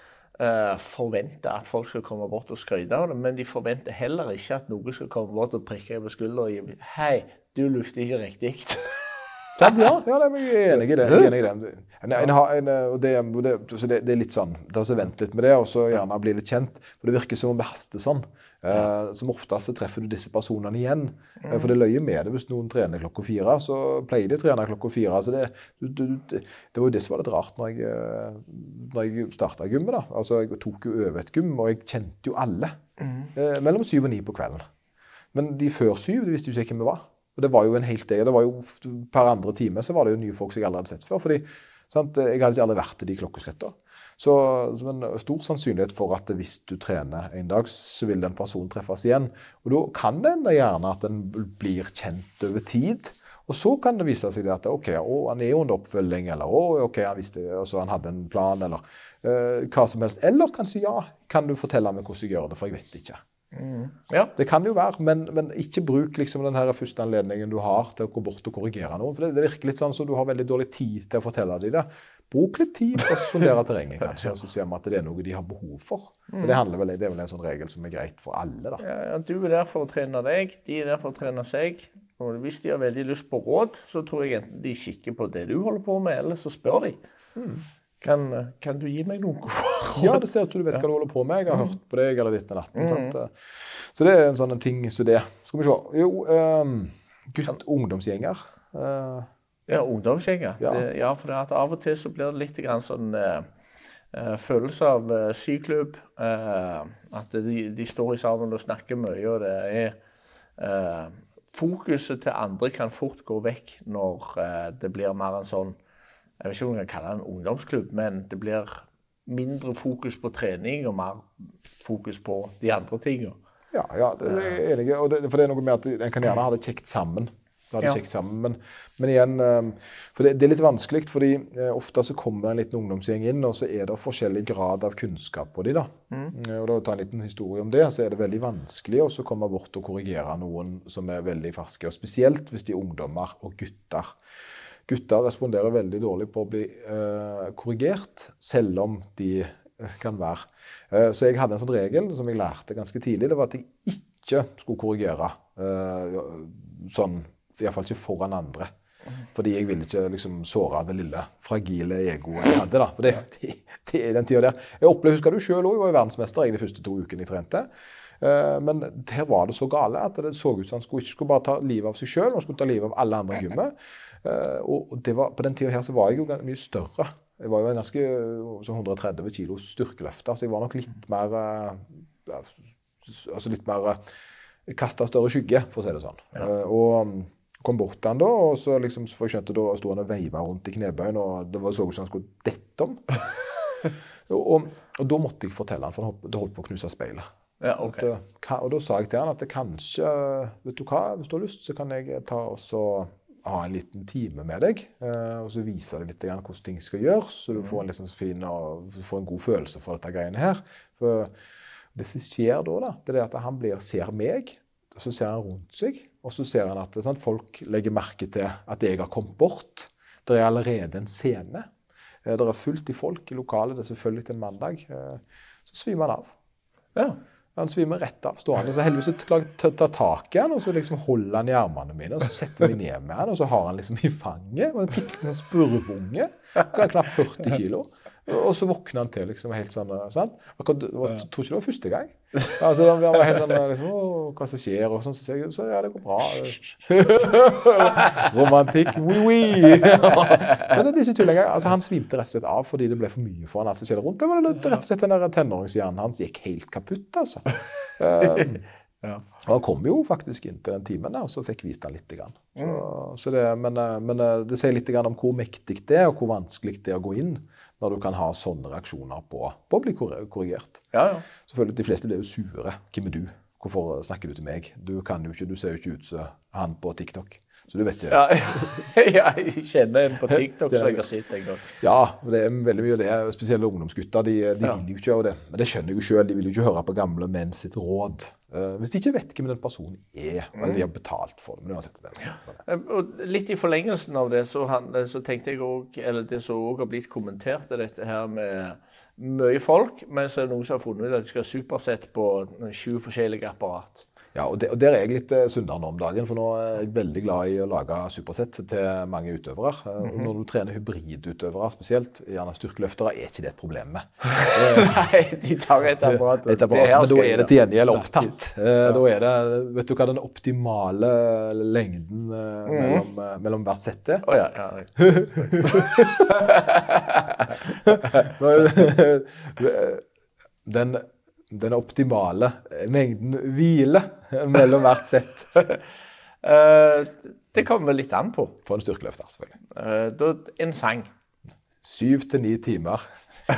forventer at folk skal komme bort og skryte av det, men de forventer heller ikke at noen skal komme bort og prikke deg på skulderen og gi Hei, du lufter ikke riktig. Ja, ja jeg er enig i det. Enig i det. En, en, en, og det, det, det, er litt sånn, det er så Vent litt med det, og så gjerne bli litt kjent. For Det virker som om det haster sånn. Eh, som oftest så treffer du disse personene igjen. Eh, for det løyer med det hvis noen trener klokka fire. Så pleier de å trene klokka fire. Altså det, du, du, det, det var jo det som var litt rart når jeg, eh, når jeg starta gymmet. da. Altså, Jeg tok jo over et gym, og jeg kjente jo alle. Eh, mellom syv og ni på kvelden. Men de før syv de visste jo ikke hvem vi var. Og det var jo en helt deg det var jo Per andre time så var det jo nye folk som jeg aldri hadde sett før. fordi sant, Jeg hadde ikke aldri vært til de klokkesletta. Så, så en stor sannsynlighet for at hvis du trener en dag, så vil den personen treffes igjen. Og da kan det enda gjerne at den blir kjent over tid. Og så kan det vise seg at ok, å, han er under oppfølging, eller å, ok, han visste, altså, han hadde en plan, eller uh, hva som helst. Eller kanskje ja, kan du fortelle meg hvordan jeg gjør det, for jeg vet ikke. Ja. Det kan jo være, men, men ikke bruk liksom den første anledningen du har til å gå bort og korrigere noen. For det, det virker litt sånn som du har veldig dårlig tid til å fortelle dem det. Bruk litt tid på å sondere terrenget, kanskje, og så ser vi at det er noe de har behov for. Og det, vel, det er vel en sånn regel som er greit for alle, da. Ja, ja, du er der for å trene deg, de er der for å trene seg. Og hvis de har veldig lyst på råd, så tror jeg enten de kikker på det du holder på med, eller så spør de. Kan, kan du gi meg noen gode råd? Ja, det ser ut som du vet hva du holder på med. Jeg har hørt på deg eller ditt og datten. Mm. Så det er en sånn ting som det. Skal vi se. Jo, um, gutt ungdomsgjenger. Eh, Ja, ungdomsgjenger. Ja. Ja, for av og til så blir det litt grann sånn eh, følelse av uh, syklubb. Uh, at de, de står sammen og snakker mye, og det er uh, Fokuset til andre kan fort gå vekk når det blir mer en sånn Jeg vet ikke om jeg kan kalle det en ungdomsklubb, men det blir mindre fokus på trening og mer fokus på de andre tingene. Ja, ja det er enig. Og det, for det er noe med at en kan gjerne ha det kjekt sammen. Ha det Ja. kjekt sammen. Men, men igjen, eh, for det, det er litt vanskelig, fordi eh, ofte så kommer det en liten ungdomsgjeng inn, og så er det forskjellig grad av kunnskap på de da. Mm. Og da ta en liten historie om det, så er det veldig vanskelig å så komme bort og korrigere noen som er veldig ferske, og spesielt hvis de er ungdommer og gutter. Gutter responderer veldig dårlig på å bli uh, korrigert, selv om de eh, kan være. Uh, så jeg hadde en sånn regel som jeg lærte ganske tidlig. Det var at jeg ikke skulle korrigere uh, sånn, iallfall ikke foran andre. Fordi jeg ville ikke liksom såre det lille, fragile egoet jeg hadde. da. For det, det, det er den tida der. Jeg opplevde, Husker du sjøl òg, jeg var verdensmester jeg de første to ukene jeg trente. Eh, Men der var det så gale at det så ut som han skulle, ikke skulle bare ta livet av seg sjøl, han skulle ta livet av alle andre i gymmet. Eh, Og var, på den tida her så var jeg jo mye større. Jeg var jo en ganske sånn 130 kilo styrkeløfter, så jeg var nok litt mer eh, Altså litt mer Kasta større skygge, for å si det sånn. Ja. Og um, kom bort til han da, og så liksom, for jeg skjønte da sto han og veiva rundt i knebøyen, og det var så ut som han skulle dette om. og, og, og da måtte jeg fortelle han, for han holdt- det holdt på å knuse speilet. Ja, okay. At, eh, og da sa jeg til han at det kanskje Vet du hva, hvis du har lyst, så kan jeg ta og så ha en liten time med deg. eh, og så vise deg litt hvordan ting skal gjøres, så du får en, liksom fin, og, får en god følelse for dette greiene her. For det som skjer da, da, det er at han blir, ser meg, så ser han rundt seg, og så ser han at sant, folk legger merke til at jeg har kommet bort. Det er allerede en scene. Eh, Det er fullt i folk i lokalet, det er selvfølgelig til en mandag. Eh, Så svimer han av. Ja. Han svimer rett av stående. Så heldigvis så klarer jeg ta tak i han, og så liksom holder han i armene mine, og så setter vi ned med han, og så har han liksom i fanget. Og en liten sånn spurvunge. Knapt 40 kilo. Og så våkna han til liksom helt sånn. sant? Akkurat, var- jeg tror ikke det var første gang. Altså, Han var helt sånn liksom, Å, hva som skjer? Og sånn, så sier jeg så ja, det går bra. Romantikk. Oui, oui. Men det er disse tullingene. Altså, han svimte rett og slett av fordi det ble for mye for han alt som skjedde rundt. Det var rett og slett den der tenåringshjernen hans gikk helt kaputt, altså. Um, Ja. Og han kom jo faktisk inn til den timen der, og så fikk vist han litt. Grann. Så, så det, men, eh, men eh, det sier litt grann om hvor mektig det er, og hvor vanskelig det er å gå inn når du kan ha sånne reaksjoner på, på å bli korrigert. Ja, ja. Selvfølgelig, De fleste blir jo sure. Hvem er du? Hvorfor snakker du til meg? Du kan jo ikke, du ser jo ikke ut som han på TikTok. Så du vet ikke. Ja, ja, jeg kjenner en på TikTok som jeg har sett en gang. Ja, det er veldig mye av det. Spesielt ungdomsgutter. De, de Ja. vil jo ikke gjøre det. Men det skjønner jeg jo sjøl. De vil jo ikke høre på gamle menn sitt råd. Uh, hvis de ikke vet hvem den personen er, men de har betalt for det. Det Ja. Eh, Og litt i forlengelsen av det, så, han, så tenkte jeg òg Eller det som òg har blitt kommentert, er dette her med mye folk, men så er det noen som har funnet ut at de skal ha supersett på sju forskjellige apparat. Ja, og, det, og Der er jeg litt eh, sunnere nå om dagen, for nå er jeg veldig glad i å lage supersett til mange utøvere. Mm -hmm. Når du trener hybridutøvere spesielt, gjerne styrkeløftere, er ikke det et problem med. Nei, de tar et apparat. Et apparat, men da er det jeg til gjengjeld opptatt. Ja. Da er det, Vet du hva den optimale lengden eh, mellom, eh, mellom hvert sett er? Å ja, ja. Den, den optimale mengden hvile mellom hvert sett. Eh, det kommer vel litt an på. For en styrkeløfter, selvfølgelig. Eh, en sang. Syv til ni timer.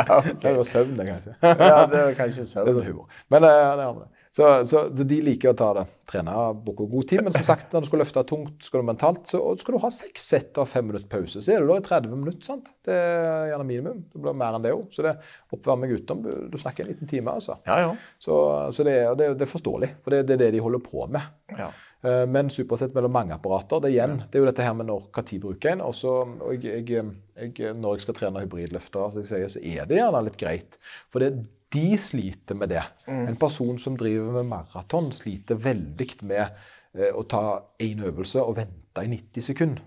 Ja, Det er jo søvn, det, kanskje. ja, det er kanskje søvn. Det er sånn humor. Men eh, det er det. Så, så, så de liker å ta det. Trene bruker god tid. Men som sagt, når du skal løfte tungt, skal du mentalt, så skal du ha seks sett av fem minutter pause. Så er du da i 30 minutter. sant? Det er gjerne minimum. Det blir mer enn det òg. Så det oppvarming utenom Du snakker en liten time, altså. Ja, ja. Så, så det, er- det, er- det forståelig. For det, det er det de holder på med. ja. Eh, Men supersett mellom mange apparater, det igjen, det er jo dette her med når hva tid bruker en. Også, og jeg, jeg, jeg, når jeg skal trene hybridløftere, så, så er det gjerne litt greit. For det, de sliter med det. En person som driver med maraton, sliter veldig med eh, å ta én øvelse og vente i 90 sekunder.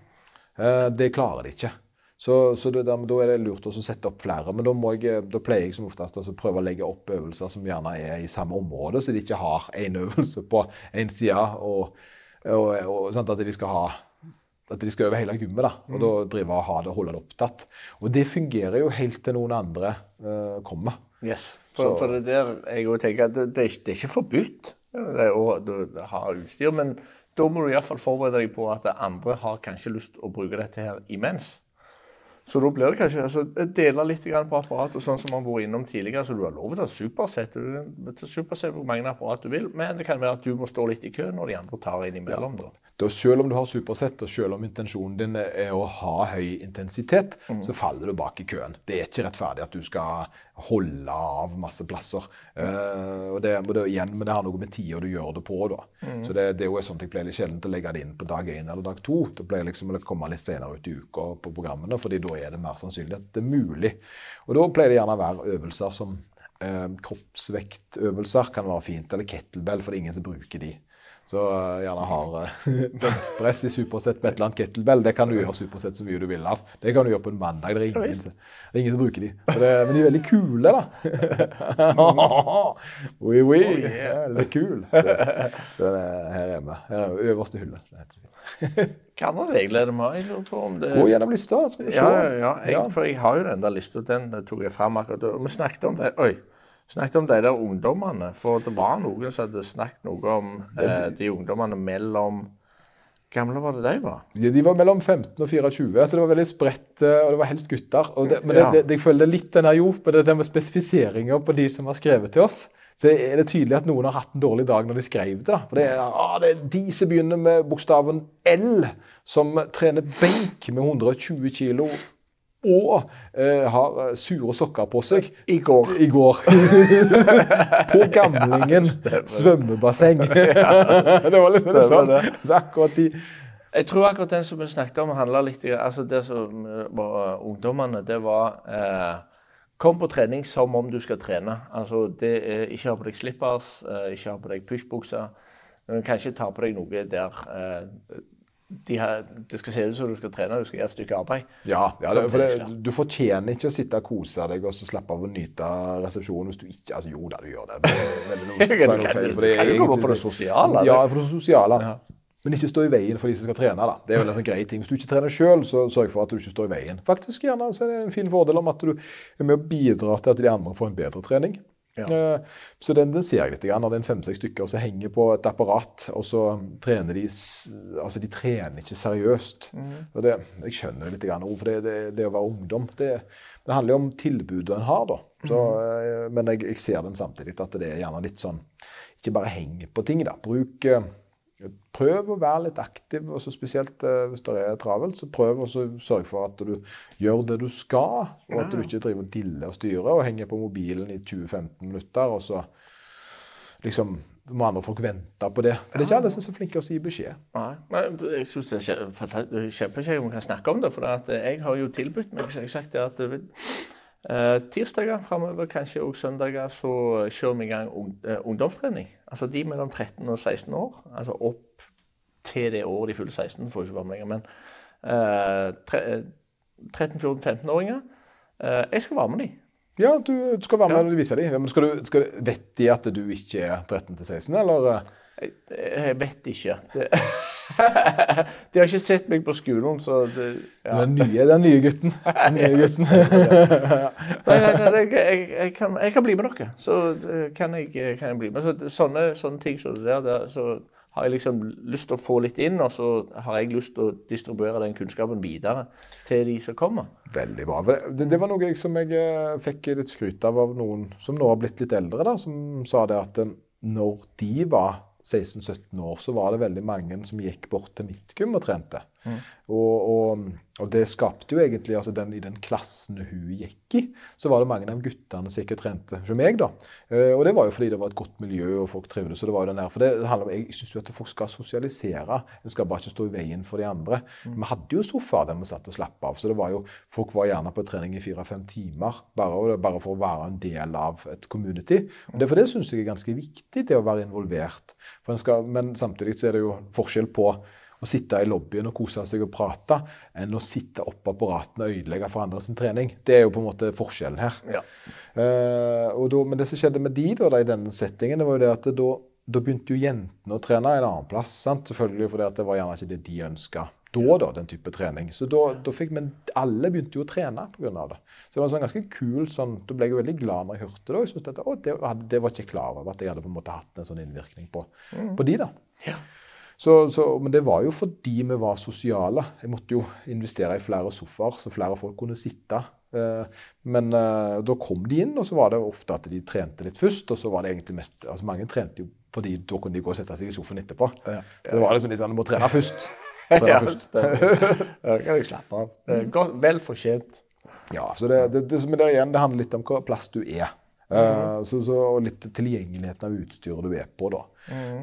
Eh, det klarer de ikke. Så, så det, da, da er det lurt å sette opp flere. Men da, må jeg, da pleier jeg som oftest altså, prøve å legge opp øvelser som gjerne er i samme område, så de ikke har én øvelse på én side, og, og, og sånn at de skal ha at de skal over hele gymmet, da, og da drive og ha det, holde det opptatt. Og det fungerer jo helt til noen andre eh, kommer. Yes. For, for det er der jeg tenker at det, det, er, det er ikke forbudt det å ha utstyr, men da må du iallfall forberede deg på at andre har kanskje lyst å bruke dette her imens. Så da blir det kanskje altså, dele litt på apparatet, sånn som man har vært innom tidligere. Så du har lov til å ta supersett. Du ta supersett på hvor mange apparat du vil, men det kan være at du må stå litt i kø når de andre tar innimellom. da. Da, selv om du har supersett, og selv om intensjonen din er å ha høy intensitet, så faller du bak i køen. Det er ikke rettferdig at du skal holde av masse plasser. Uh, og det, og det, igjen, men det har noe med tida du gjør det på. da. Så det, det er jo sånt jeg pleier litt sjelden å legge det inn på dag én eller dag to. Det pleier liksom å komme litt senere ut i uka på programmene, fordi da er det mer sannsynlig at det er mulig. Og da pleier det gjerne å være øvelser som eh, kroppsvektøvelser kan være fint, eller kettlebell, for det er ingen som bruker de. Så uh, gjerne har uh, press i supersett med et eller annet kettlebell. Det kan du gjøre supersett så mye du vil av. Det kan du gjøre på en mandag. Det er ingen, det er ingen som bruker de. Det, men de er veldig kule, da. oui, oui. yeah. Veldig kul. Så, så det, her er vi. Her er øverste hylle. Hva andre regler er det vi har? Gå gjennom lista, skal du se. Ja, ja. Jeg, For jeg har jo den der lista, den tok jeg fram akkurat da. Vi snakket om det Oi. Snakket om de der ungdommene. For det var noen som hadde snakket noe om eh, de ungdommene mellom gamle var det de var? Ja, De var mellom 15 og 24, så det var veldig spredt, eh, og det var helst gutter. Det, men det, Ja. det, det, jeg føler er litt den her jo, med det med spesifiseringer på de som har skrevet til oss. Så er det tydelig at noen har hatt en dårlig dag når de skrev det. da. For det er, ah, det er de som begynner med bokstaven L, som trener benk med 120 kilo og eh, har eh, sure sokker på seg. I går. I går. på Gamlingen svømmebasseng. det var litt Stemmer sånn. Så akkurat de Jeg tror akkurat den som vi snakket om, handla litt altså Det som eh, var ungdommene, det var eh, Kom på trening som om du skal trene. Altså, det er Ikke ha på deg slippers, eh, ikke ha på deg pushbukser. Kanskje ta på deg noe der eh, de her, det skal se ut som du skal trene, du skal gjøre et stykke arbeid. Ja, ja det, for det, du fortjener ikke å sitte og kose deg og så slappe av å nyte resepsjonen hvis du ikke Altså jo da, du gjør det. men noe- kan- noe feil, for det kan jo komme for det sosiale, Ja, for det sosiale. Ja. Men ikke stå i veien for de som skal trene. da. Det er vel en sånn grei ting. Hvis du ikke trener sjøl, så sørg for at du ikke står i veien. Faktisk gjerne så er det en fin fordel om at du er med og bidrar til at de andre får en bedre trening. Ja. Eh, Så den, den ser jeg litt grann, det er en fem-seks stykker så henger på et apparat, og så trener de Altså, de trener ikke seriøst. Og det, jeg skjønner det litt, grann, for det, det, det å være ungdom det, det handler jo om tilbudet en har, da. Så, mm. men jeg, jeg ser den samtidig, at det er gjerne litt sånn Ikke bare heng på ting, da. Bruk eh, Prøv å være litt aktiv, og så spesielt eh, hvis det er travelt. så Prøv å sørge for at du gjør det du skal, og at du ikke driver og diller og styrer og henger på mobilen i 20-15 minutter. og så liksom må andre folk vente på det. For det er ikke alle som er så flinke til å gi beskjed. Nei, men jeg syns det er kjempekjekt om vi kan snakke om det. For jeg har jo tilbudt meg så jeg har sagt det at eh, tirsdager framover, kanskje også søndager, så kjører vi i gang eh, ungdomstrening. Altså de mellom 13 og 16 år. Altså opp til det året de fyller 16, får ikke være med lenger. Men uh, eh, 13-14-15-åringer. uh, jeg skal være med dem. Ja, du, du skal være med og vise dem. Men skal du, skal du, vet de at du ikke er 13 til 16, eller? eh? Jeg vet ikke. Det, de har ikke sett meg på skolen, så det, ja. Den nye, den nye gutten. Den nye gutten. Nei, jeg, jeg, jeg, kan, jeg kan bli med dere. Så eh, kan jeg, kan bli med. Så, sånne, sånne ting som det der, der, så har jeg liksom lyst til å få litt inn, og så har jeg lyst til å distribuere den kunnskapen videre til de som kommer. Veldig bra. Det, det var noe jeg, som jeg eh, fikk litt skryt av av noen som nå har blitt litt eldre, da, som sa det at eh, når de var 16-17 år, så var det veldig mange som gikk bort til Midtgym og trente. Og, og, og det skapte jo egentlig altså den, I den klassen hun gikk i, så var det mange av guttene som ikke trente som meg. da. Eh, og det var jo fordi det var et godt miljø, og folk trivdes. og det var jo den der, for det handler om, Jeg syns jo at folk skal sosialisere. En skal bare ikke stå i veien for de andre. Vi hadde jo sofaer der vi satt og slapp av. så det var jo, Folk var gjerne på trening i fire-fem timer bare, bare for å være en del av et community. og det, For det syns jeg er ganske viktig, det å være involvert. Skal, men samtidig så er det jo forskjell på å sitte i lobbyen og kose seg og prate, enn å sitte oppe apparatene og ødelegge for andre sin trening. Det er jo på en måte forskjellen her. Ja. Uh, da, men det som skjedde med de da, da, i denne settingen, det var jo det at det, da, da begynte jo jentene å trene en annen plass. sant? Selvfølgelig fordi det var gjerne ikke det de ønska da, da, den type trening. Så da, da fikk, Men alle begynte jo å trene pga. det. Så det var en sånn ganske kul sånn, Da ble jeg jo veldig glad når jeg hørte det. og jeg syntes at, å, det, det var ikke klar over at jeg hadde på en måte hatt en sånn innvirkning på, på de da. Ja. Så, så, men det var jo fordi vi var sosiale. Jeg måtte jo investere i flere sofaer, så flere folk kunne sitte. Eh, Men eh, da kom de inn, og så var det ofte at de trente litt først. Og så var det egentlig mest altså Mange trente jo fordi da kunne de gå og sette seg i sofaen etterpå. Så det var liksom litt sånn Du må trene først. Trene Ja, først. Da kan jeg slappe av. Godt- Vel fortjent. Ja, så det, det, det, men det, igjen, det handler litt om hva plass du er. Eh, så, så, og litt tilgjengeligheten av utstyret du er på. da.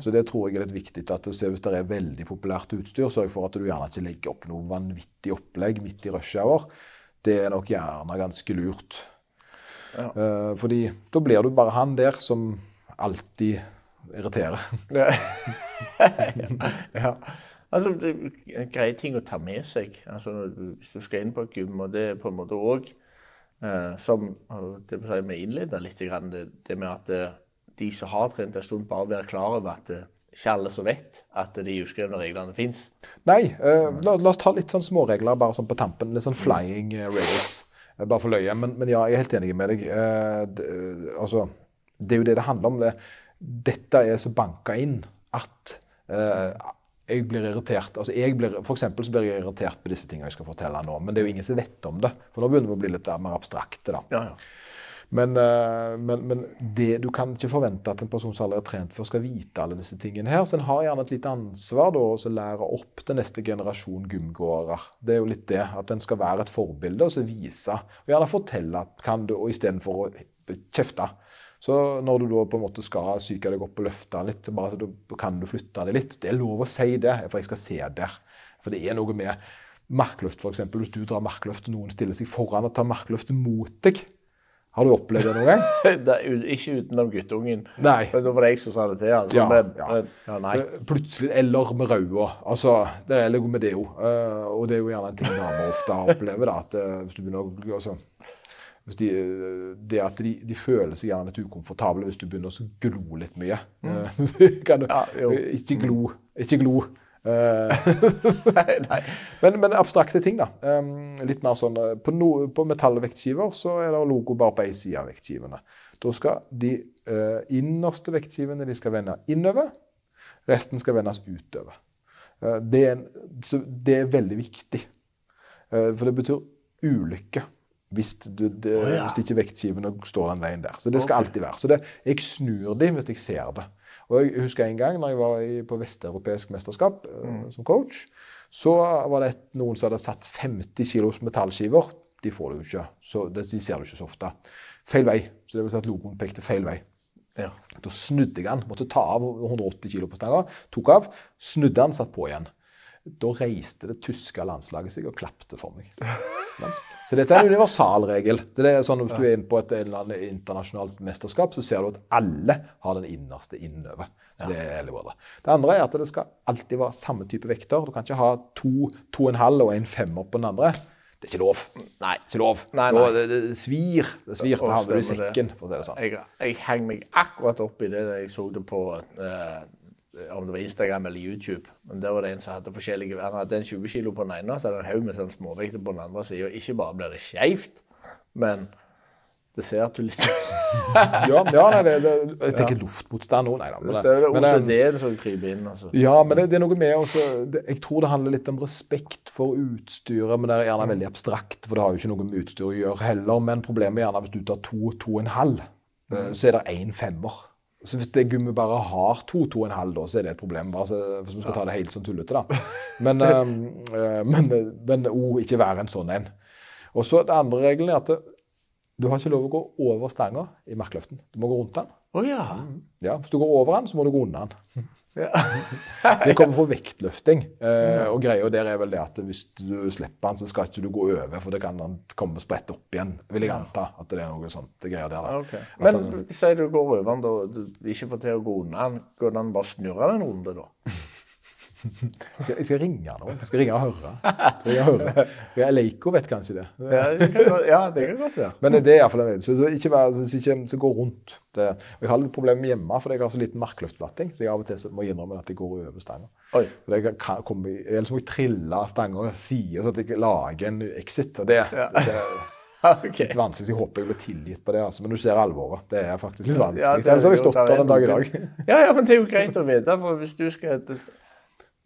Så det tror jeg er litt viktig. at du ser Hvis det er veldig populært utstyr, sørg for at du gjerne ikke legger opp noe vanvittig opplegg midt i rushhour. Det er nok gjerne ganske lurt. Ja. Uh, fordi da blir du bare han der som alltid irriterer. ja. Altså, greie ting å ta med seg altså, hvis du skal inn på et gym. Og det er på en måte òg, som det vi innleda litt, det, med at eh, de som har trent en stund, bare være klar over at eh, ikke alle som vet at de uskrevne reglene fins. Nei, eh, la, la oss ta litt sånn småregler bare sånn på tampen. Litt sånn flying rails. Eh, Bare for løye. Men, men ja, jeg er helt enig med deg. Eh, det, altså, det er jo det det handler om. Det. Dette er så banka inn at eh, jeg blir irritert. Altså, jeg blir, for eksempel så blir jeg irritert på disse tingene jeg skal fortelle nå. Men det er jo ingen som vet om det. For nå begynner vi å bli litt mer abstrakte. da. Ja, ja. Men, eh, men, men det, du kan ikke forvente at en person som aldri er trent før, skal vite alle disse tingene her. Så en har gjerne et lite ansvar da, å lære opp til neste generasjon gymgåere. Det er jo litt det, at en skal være et forbilde og så vise. Og gjerne fortelle kan du, og istedenfor å kjefte. Så når du da på en måte skal psyke deg opp og løfte litt, så bare så du, kan du flytte deg litt. Det er lov å si det, for jeg skal se der. For det er noe med markløft, f.eks. Hvis du drar markløft og noen stiller seg foran og tar markløftet mot deg. Har du opplevd det noen gang? Det ikke utenom guttungen. Nei. Men da var det jeg som sa det til. Altså. Ja, ja. ja, nei. Eh, Plutselig, eller med røda. Altså, det er noe med det òg. og det er jo gjerne en ting damer ofte opplever. da, at eh, hvis du begynner å altså, de, eh, det at de, de føler seg gjerne litt ukomfortable hvis du begynner å glo litt mye. Mm. kan du, Ja, ikke glo. Ikke glo. Eh, nei, nei. men, men abstrakte ting, da. Um, litt mer sånn eh, På, no, på metallvektskiver så er det logo bare på én side av vektskivene. Da skal de uh, innerste vektskivene de skal vende innover. Resten skal vendes utover. Uh, det, er en, så det er veldig viktig. Uh, for det betyr ulykke hvis, du, det, oh, ja. hvis ikke vektskivene står den veien der. Så det skal okay. alltid være. Så det, jeg snur de hvis jeg ser det. Og jeg husker en gang når jeg var i, på vesteuropeisk mesterskap eh, Mm. som coach, så var det et, noen som hadde satt 50 kilos metallskiver. De får det jo ikke, så det, de ser du ikke så ofte. Feil vei. Så det vil si at logoen pekte feil vei. Ja. Da snudde jeg den. Måtte ta av 180 kilo på stanga. Tok av, snudde den, satt på igjen. Da reiste det tyske landslaget seg og klapte for meg. Sant? Så dette er en universal regel. Så det er sånn Hvis du er inne på et internasjonalt mesterskap, så ser du at alle har den innerste innover. Så Det er bra. Det andre er at det skal alltid være samme type vekter. Du kan ikke ha to, to og en halv og en femmer på den andre. Det er ikke lov. Nei. Ikke lov. Nei, Da, nei. det, det svir. Det svir. Da havner du i sekken, for å si det sånn. Jeg, jeg henger meg akkurat opp i det jeg så det på eh, om det var Instagram eller YouTube. Men der var det en som hadde forskjellige Han hadde en 20 kilo på den ene, så hadde en haug med sånn småvekter på den andre sida. Ikke bare blir det skeivt, men det ser du litt Ja, ja nei, det, det, jeg tenker luftmotstand nå. Nei da. men Det er OCD-en som kryper inn. Altså. Ja, men det, det er noe med også, Jeg tror det handler litt om respekt for utstyret. Men det er gjerne veldig abstrakt, for det har jo ikke noe med utstyret å gjøre heller. Men problemet er gjerne hvis du tar to, to og en halv, eh, så er det én femmer. Så hvis det gummi bare har to, to og en halv, da, så er det et problem. bare så, Hvis vi skal ta det helt sånn tullete, da. Men, eh, eh, men, men oh, ikke være en sånn en. Og så Det andre regelen er at du har ikke lov å gå over stanga i markløften. Du må gå rundt den. Oh, ja. Ja, Hvis du går over den, så må du gå under den. Ja. Det kommer fra vektløfting. Eh, og greia der er vel det at hvis du slipper den, så skal ikke du gå over, for det kan han komme spredt opp igjen. Vil jeg anta at det er noe sånt greia greier der. Okay. Men han- si du går over den, da du ikke får til å gå unna den. Går det an bare snurre den runde, da? jeg, skal, ringe noen. Jeg skal ringe og høre. Skal ringe og høre. Ja, Leiko vet kanskje det. Ja, det kan, godt- ja, være. Men det er iallfall en så, så ikke, vær, så, ikke så gå rundt. Det. Jeg har litt problemer hjemme, for jeg har så liten markløftplatting. Så jeg av og til må innrømme at jeg går over stanga. Ellers må jeg trille stanga side, så at jeg lager en exit. Og det, det, det Ok. litt vanskelig, så jeg håper jeg blir tilgitt på det. Altså. Men du ser alvoret. Det er faktisk litt vanskelig. Ja, er Ellers hadde jeg stått der en dag i dag. Ja, ja, men det er jo greit å vite, for hvis du skal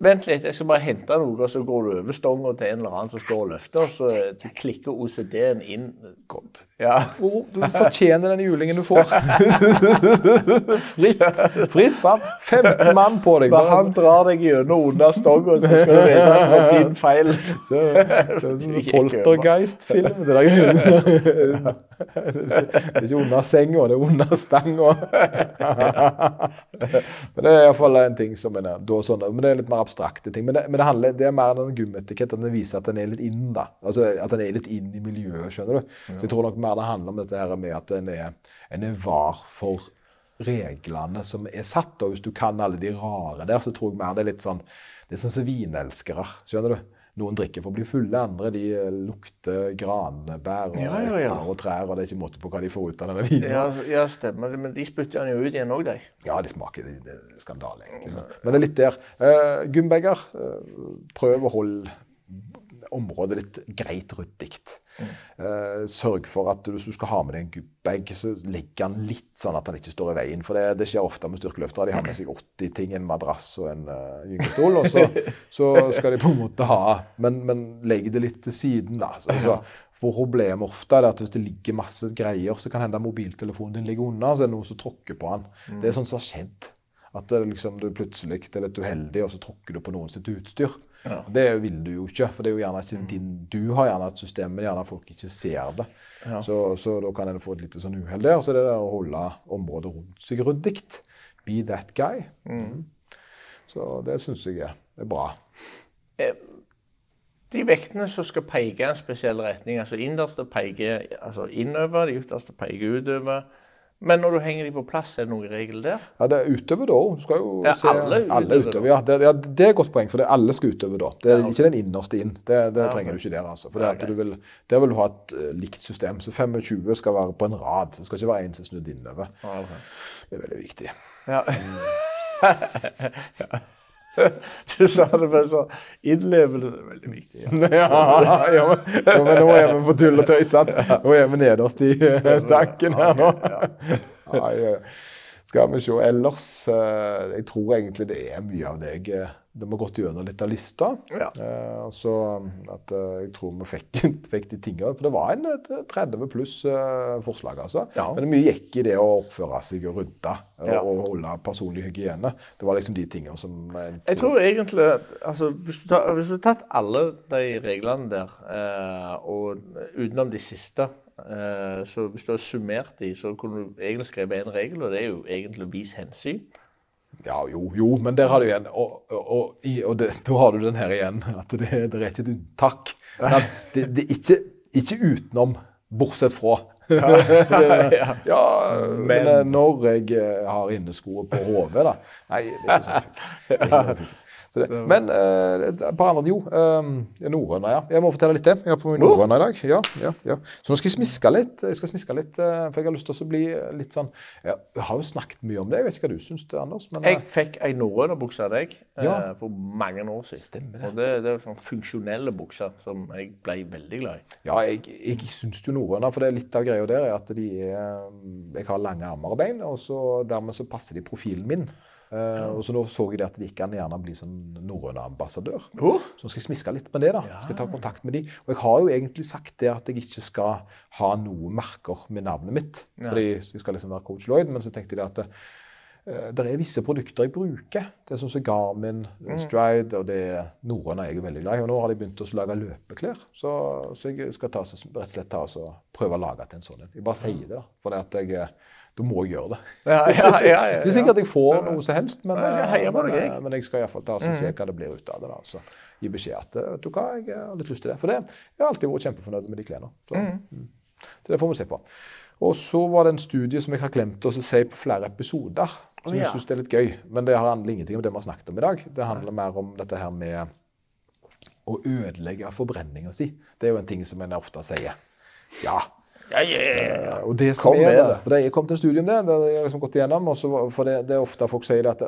Vent litt, jeg skal bare hente noe, og så går du over stonga til en eller annen som står og løfter, og så klikker OCD-en inn. Ja. Du fortjener den julingen du får. fritt, fritt fram. 15 mann på deg. Når han drar deg gjennom under stonga, så skal du vite at det var din feil. Det er Poltergeist-film. Det, er ikke under senga, det er under stanga. Men det er iallfall en ting som er, da, sånn, men det er litt mer abstrakte ting. Men det, men det, handler, det er mer den at Den viser at den er litt inn. da. Altså At den er litt inn i miljøet, skjønner du. Så jeg tror nok mer det handler om dette her med at en er, en er var for reglene som er satt. Og hvis du kan alle de rare der, så tror jeg mer det er litt sånn Det er sånn som vinelskere, skjønner du. Noen drikker for å bli fulle, andre de eh, lukter granbær og Ja, ja, ja. og trær, og det er ikke måte på hva de får ut av denne vinen. Ja, ja, stemmer det. Men de spytter den jo ut igjen òg, de. Ja, de smaker det, det er skandale, egentlig. Men det er litt der. Uh, Gumbager, uh, prøv å holde området ditt greit ryddig. Eh, sørg for at hvis du skal ha med deg en gubbag, så legg den litt sånn at den ikke står i veien. For det, det skjer ofte med styrkeløftere. De har med seg 80 ting, en madrass og en uh, gyngestol, og så, så skal de på en måte ha Men, men legg det litt til siden, da. Så, så, Problemet ofte er at hvis det ligger masse greier, så kan hende mobiltelefonen din ligger unna, så er det noen som tråkker på den. Det er sånt som har skjedd. At liksom, du plutselig er litt uheldig, og så tråkker du på noen sitt utstyr. Ja. Det vil du jo ikke, for det er jo gjerne ikke din, du har gjerne et system, men gjerne folk ikke ser det. Ja. Så, så da kan en få et lite sånn uhell der. Så det er det å holde området rundt seg ryddig. Be that guy. Mm. Så det syns jeg er, er bra. Eh, De vektene som skal peke i en spesiell retning, altså innerste peker altså innover, de ytterste peker utover. Men når du henger de på plass, er det noen regel der? Ja, det er utøver da. Jo Ja, se alle alle utover. Ja, det, ja, det er et godt poeng, for det, alle skal utøve da. Det er Ja, okay. ikke den innerste inn. Det, det Ja, trenger du ikke der, altså. For det at du vil, der vil du ha et uh, likt system. Så 25 skal være på en rad. Det skal ikke være en som er snudd innover. Det er veldig viktig. Ja. Du sa det bare så innlevelse. Det er veldig viktig. Ja. ja, ja, men, ja, men nå er vi på tull og tøys. Nå er vi nederst i tanken her nå. Ja. Skal vi se. Ellers eh, Jeg tror egentlig det er mye av det jeg eh, har gått gjennom litt av lista. Ja. Eh, så at eh, jeg tror vi fikk, fikk de tingene. For det var en eh, 30 pluss eh, forslag, altså. Ja. Men det mye gikk i det å oppføre seg og rydde eh, Ja. og holde personlig hygiene. Det var liksom de tingene som Jeg, Jeg tror egentlig altså, hvis, du tar, hvis du har tatt alle de reglene der, eh, og utenom de siste eh, Så hvis du har summert de, så kunne du egentlig skrevet en regel, og det er jo egentlig vis hensyn. Ja, jo, jo, men der har du igjen Og, og, og, og det, da har du den her igjen, at det, det er ikke et unntak. Det, det er ikke, ikke utenom, bortsett fra. Ja. Ja, men, Men- eh, når jeg eh, har inneskoer på hodet, da Nei, det er ikke sånn. Det men eh, på andre Jo, um, norrøna, ja. Jeg må fortelle litt til. Jeg har på meg norrøna i dag. Ja, ja, ja. Så nå skal jeg smiske litt. Jeg skal smiske litt, eh, For jeg har lyst til å bli litt sånn Jeg har jo snakket mye om det. Jeg vet ikke hva du syns, Anders. Men, eh, Jeg fikk ei norrønerbukse av deg eh, Ja. for mange år siden. Stemmer det. Og det, det er sånn funksjonelle bukser som jeg ble veldig glad i. Ja, jeg, jeg syns jo norrøna, for det er litt av greia der er at de er Jeg har lange armer og bein, og så dermed så passer de profilen min. Eh, og så nå så jeg det at de an gjerne bli sånn norrøn ambassadør. Oh. Så nå skal jeg smiske litt med det. da. Skal jeg ta kontakt med de. Og jeg har jo egentlig sagt det at jeg ikke skal ha noen merker med navnet mitt. Ja. Fordi jeg skal liksom være coach Lloyd, men så tenkte jeg det at eh, det er visse produkter jeg bruker. Det er sånn som Garmin, Stride og det norrøne er jeg jo veldig glad i. Og nå har de begynt å lage løpeklær. Så, så jeg skal ta, så rett og slett ta og prøve å lage til en sånn en. Jeg bare sier det, da. For det at jeg, eh, da må gjøre det. Ja, ja, ja, ja, Ikke sikkert jeg får noe som helst, men, jeg men, jeg. men jeg skal iallfall ta og se hva det blir ut av det. da. Så gi beskjed at vet du hva, jeg har litt lyst til det. For det, jeg har alltid vært kjempefornøyd med de klærne. Så, mm. så det får vi se på. Og så var det en studie som jeg har glemt å si på flere episoder. Som ja. jeg syns er litt gøy. Men det handler ingenting om det vi har snakket om i dag. Det handler mer om dette her med å ødelegge forbrenninga si. Det er jo en ting som en ofte sier. Ja, ja, yeah, ja. og det som Kom er med det, det. for det er kommet en studie om det, det har jeg liksom gått igjennom, og så, for det, det er ofte folk sier at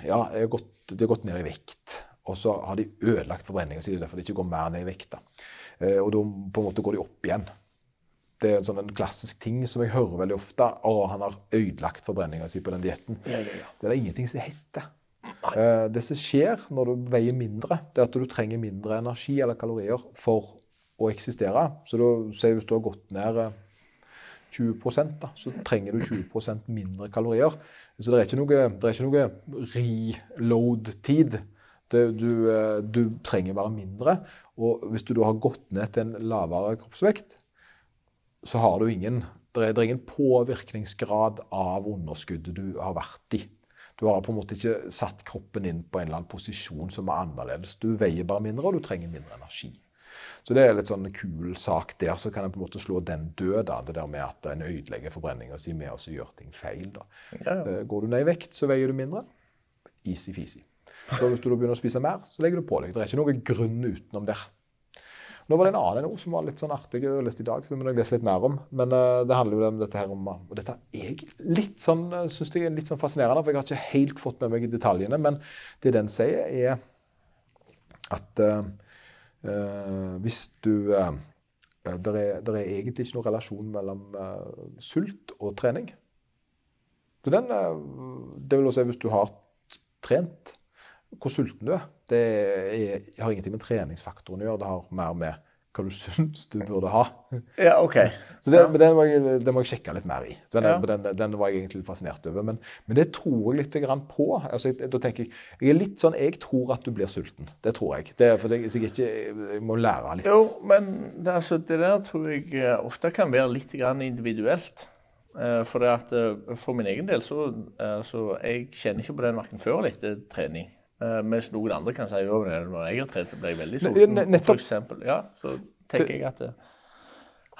ja, jeg har gått, de har gått ned i vekt, og så har de ødelagt forbrenningen, sin derfor de ikke går mer ned i vekt. da. Eh, og da på en måte går de opp igjen. Det er en sånn en klassisk ting som jeg hører veldig ofte. Å, han har ødelagt forbrenninga si på den dietten. Ja, ja, ja. Det er det ingenting som heter. Eh, det som skjer når du veier mindre, det er at du trenger mindre energi eller kalorier for å eksistere. Så da, hvis du har gått ned eh, 20 da, så trenger du 20% mindre kalorier. Så det er ikke noe, noe reload-tid. Du, eh, du trenger bare mindre. Og hvis du da har gått ned til en lavere kroppsvekt, så har du ingen det er ingen påvirkningsgrad av underskuddet du har vært i. Du har på en måte ikke satt kroppen inn på en eller annen posisjon som er annerledes. Du veier bare mindre, og du trenger mindre energi. Så det er litt sånn kul sak der. Så kan en på en måte slå den død, da. Det der med at en ødelegger forbrenninga si med å så gjøre ting feil. da. Ja, ja. Eh, Går du ned i vekt, så veier du mindre. Easy-feasy. Så hvis du begynner å spise mer, så legger du på deg. Det er ikke noe grunn utenom der. Nå var det en annen som var litt sånn artig jeg lest i dag, som jeg lese litt mer om. Men uh, det handler jo om dette her om Og dette er litt sånn, synes jeg er litt sånn fascinerende, for jeg har ikke helt fått med meg detaljene. Men det den sier, er at eh, eh, hvis du det, er, der er egentlig ikke noen relasjon mellom uh, sult og trening. Så den, uh, det vil også si hvis du har trent, hvor sulten du er. Det er, har ingenting med treningsfaktoren å gjøre. Det har mer med hva du syns du burde ha. ja OK. Så det, ja. den, må jeg, den må jeg sjekke litt mer i. Den, Ja. den, den var jeg egentlig fascinert over. Men, men det tror jeg litt grann på. Altså, jeg, da tenker jeg, jeg er litt sånn, jeg tror at du blir sulten. Det tror jeg. Det for det, jeg, ikke, jeg må lære litt. Jo, men det, altså, det der tror jeg eh, ofte kan være litt grann individuelt. Eh, For, at, eh, for min egen del så, så jeg kjenner ikke på den verken før eller etter trening. Eh, Mens noen andre kan si at når jeg har trent, så ble jeg veldig sulten. For eksempel, ja, så tenker jeg at det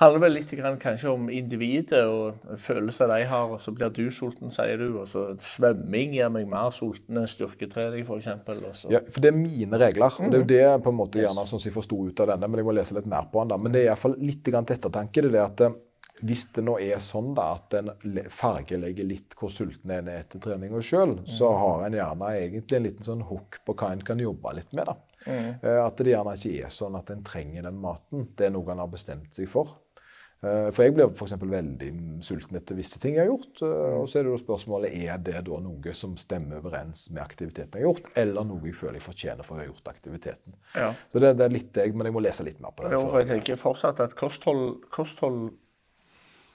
handler vel litt grann kanskje om individet og følelser de har, og så blir du sulten, sier du. Og så svømming gjør meg mer sulten enn styrketrening, f.eks. Ja, for det er mine regler. og Det er jo det på en måte gjerne som jeg forsto ut av denne, men jeg må lese litt mer på den. da. Men det er iallfall litt grann til ettertanke. det er det at eh, hvis det nå er sånn da, at en fargelegger litt hvor sulten en er etter treninga sjøl, så har en gjerne egentlig en liten sånn hook på hva en kan jobbe litt med. da. Mm. At det gjerne ikke er sånn at en trenger den maten. Det er noe en har bestemt seg for. Eh, For jeg blir f.eks. veldig sulten etter visse ting jeg har gjort. eh, Og så er det jo spørsmålet er det da noe som stemmer overens med aktiviteten jeg har gjort, eller noe jeg føler jeg fortjener for å ha gjort aktiviteten. Ja. Så det, det er litt jeg, men jeg må lese litt mer på det. Jo, for jeg- tenker fortsatt at kosthold, kosthold,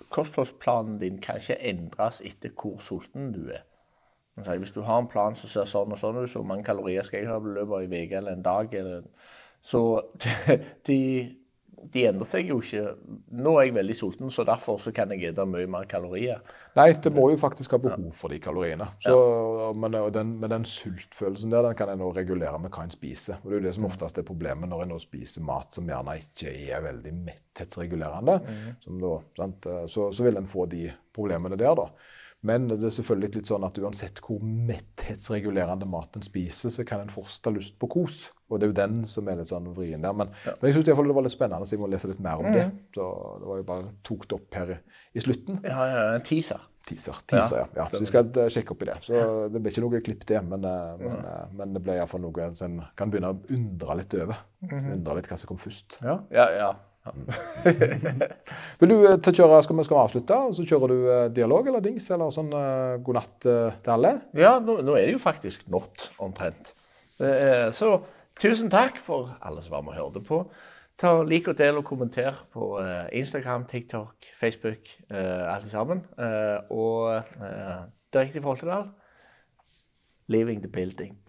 kostholdsplanen din kan ikke endres etter hvor sulten du er. Altså, hvis du har en plan som ser sånn og sånn ut, så mange kalorier skal jeg ha i løpet av en uke eller en dag, eller, så de, de endrer seg jo ikke. Nå er jeg veldig sulten, så derfor så kan jeg spise mye mer kalorier. Nei, det må jo faktisk ha behov for de kaloriene. Så, men den, men den sultfølelsen der, den kan jeg nå regulere med hva en spiser. Og det er jo det som oftest er problemet når en nå spiser mat som gjerne ikke er veldig metthetsregulerende. som da, sant? Så, så vil en få de problemene der, da. Men det er selvfølgelig litt sånn at uansett hvor metthetsregulerende mat en spiser, så kan en fortsatt ha lyst på kos. Og det er jo den som er litt sånn vrien der. Men, men jeg syns det var litt spennende, så jeg må lese litt mer om det. Så det var jo bare tok det opp her i, i slutten. Ja, ja, en teaser. Teaser, teaser ja. ja. Så vi skal eh, sjekke opp i det. Så det ble ikke noe klipp til, men, eh, men, eh, men det blir iallfall noe en kan begynne å undre litt over. Undre litt hva som kom først. Ja, ja. ja. Vil du kjøre, skal vi, skal vi avslutte, og så kjører du dialog eller dings, eller sånn uh, god natt uh, til alle? Ja, nå, nå er det jo faktisk natt, omtrent. Er, Så tusen takk for alle som var med og hørte på. Ta Lik og del og kommenter på eh, Instagram, TikTok, Facebook, eh, alle sammen. Eh, Og direkte i forhold til det, Leaving the building.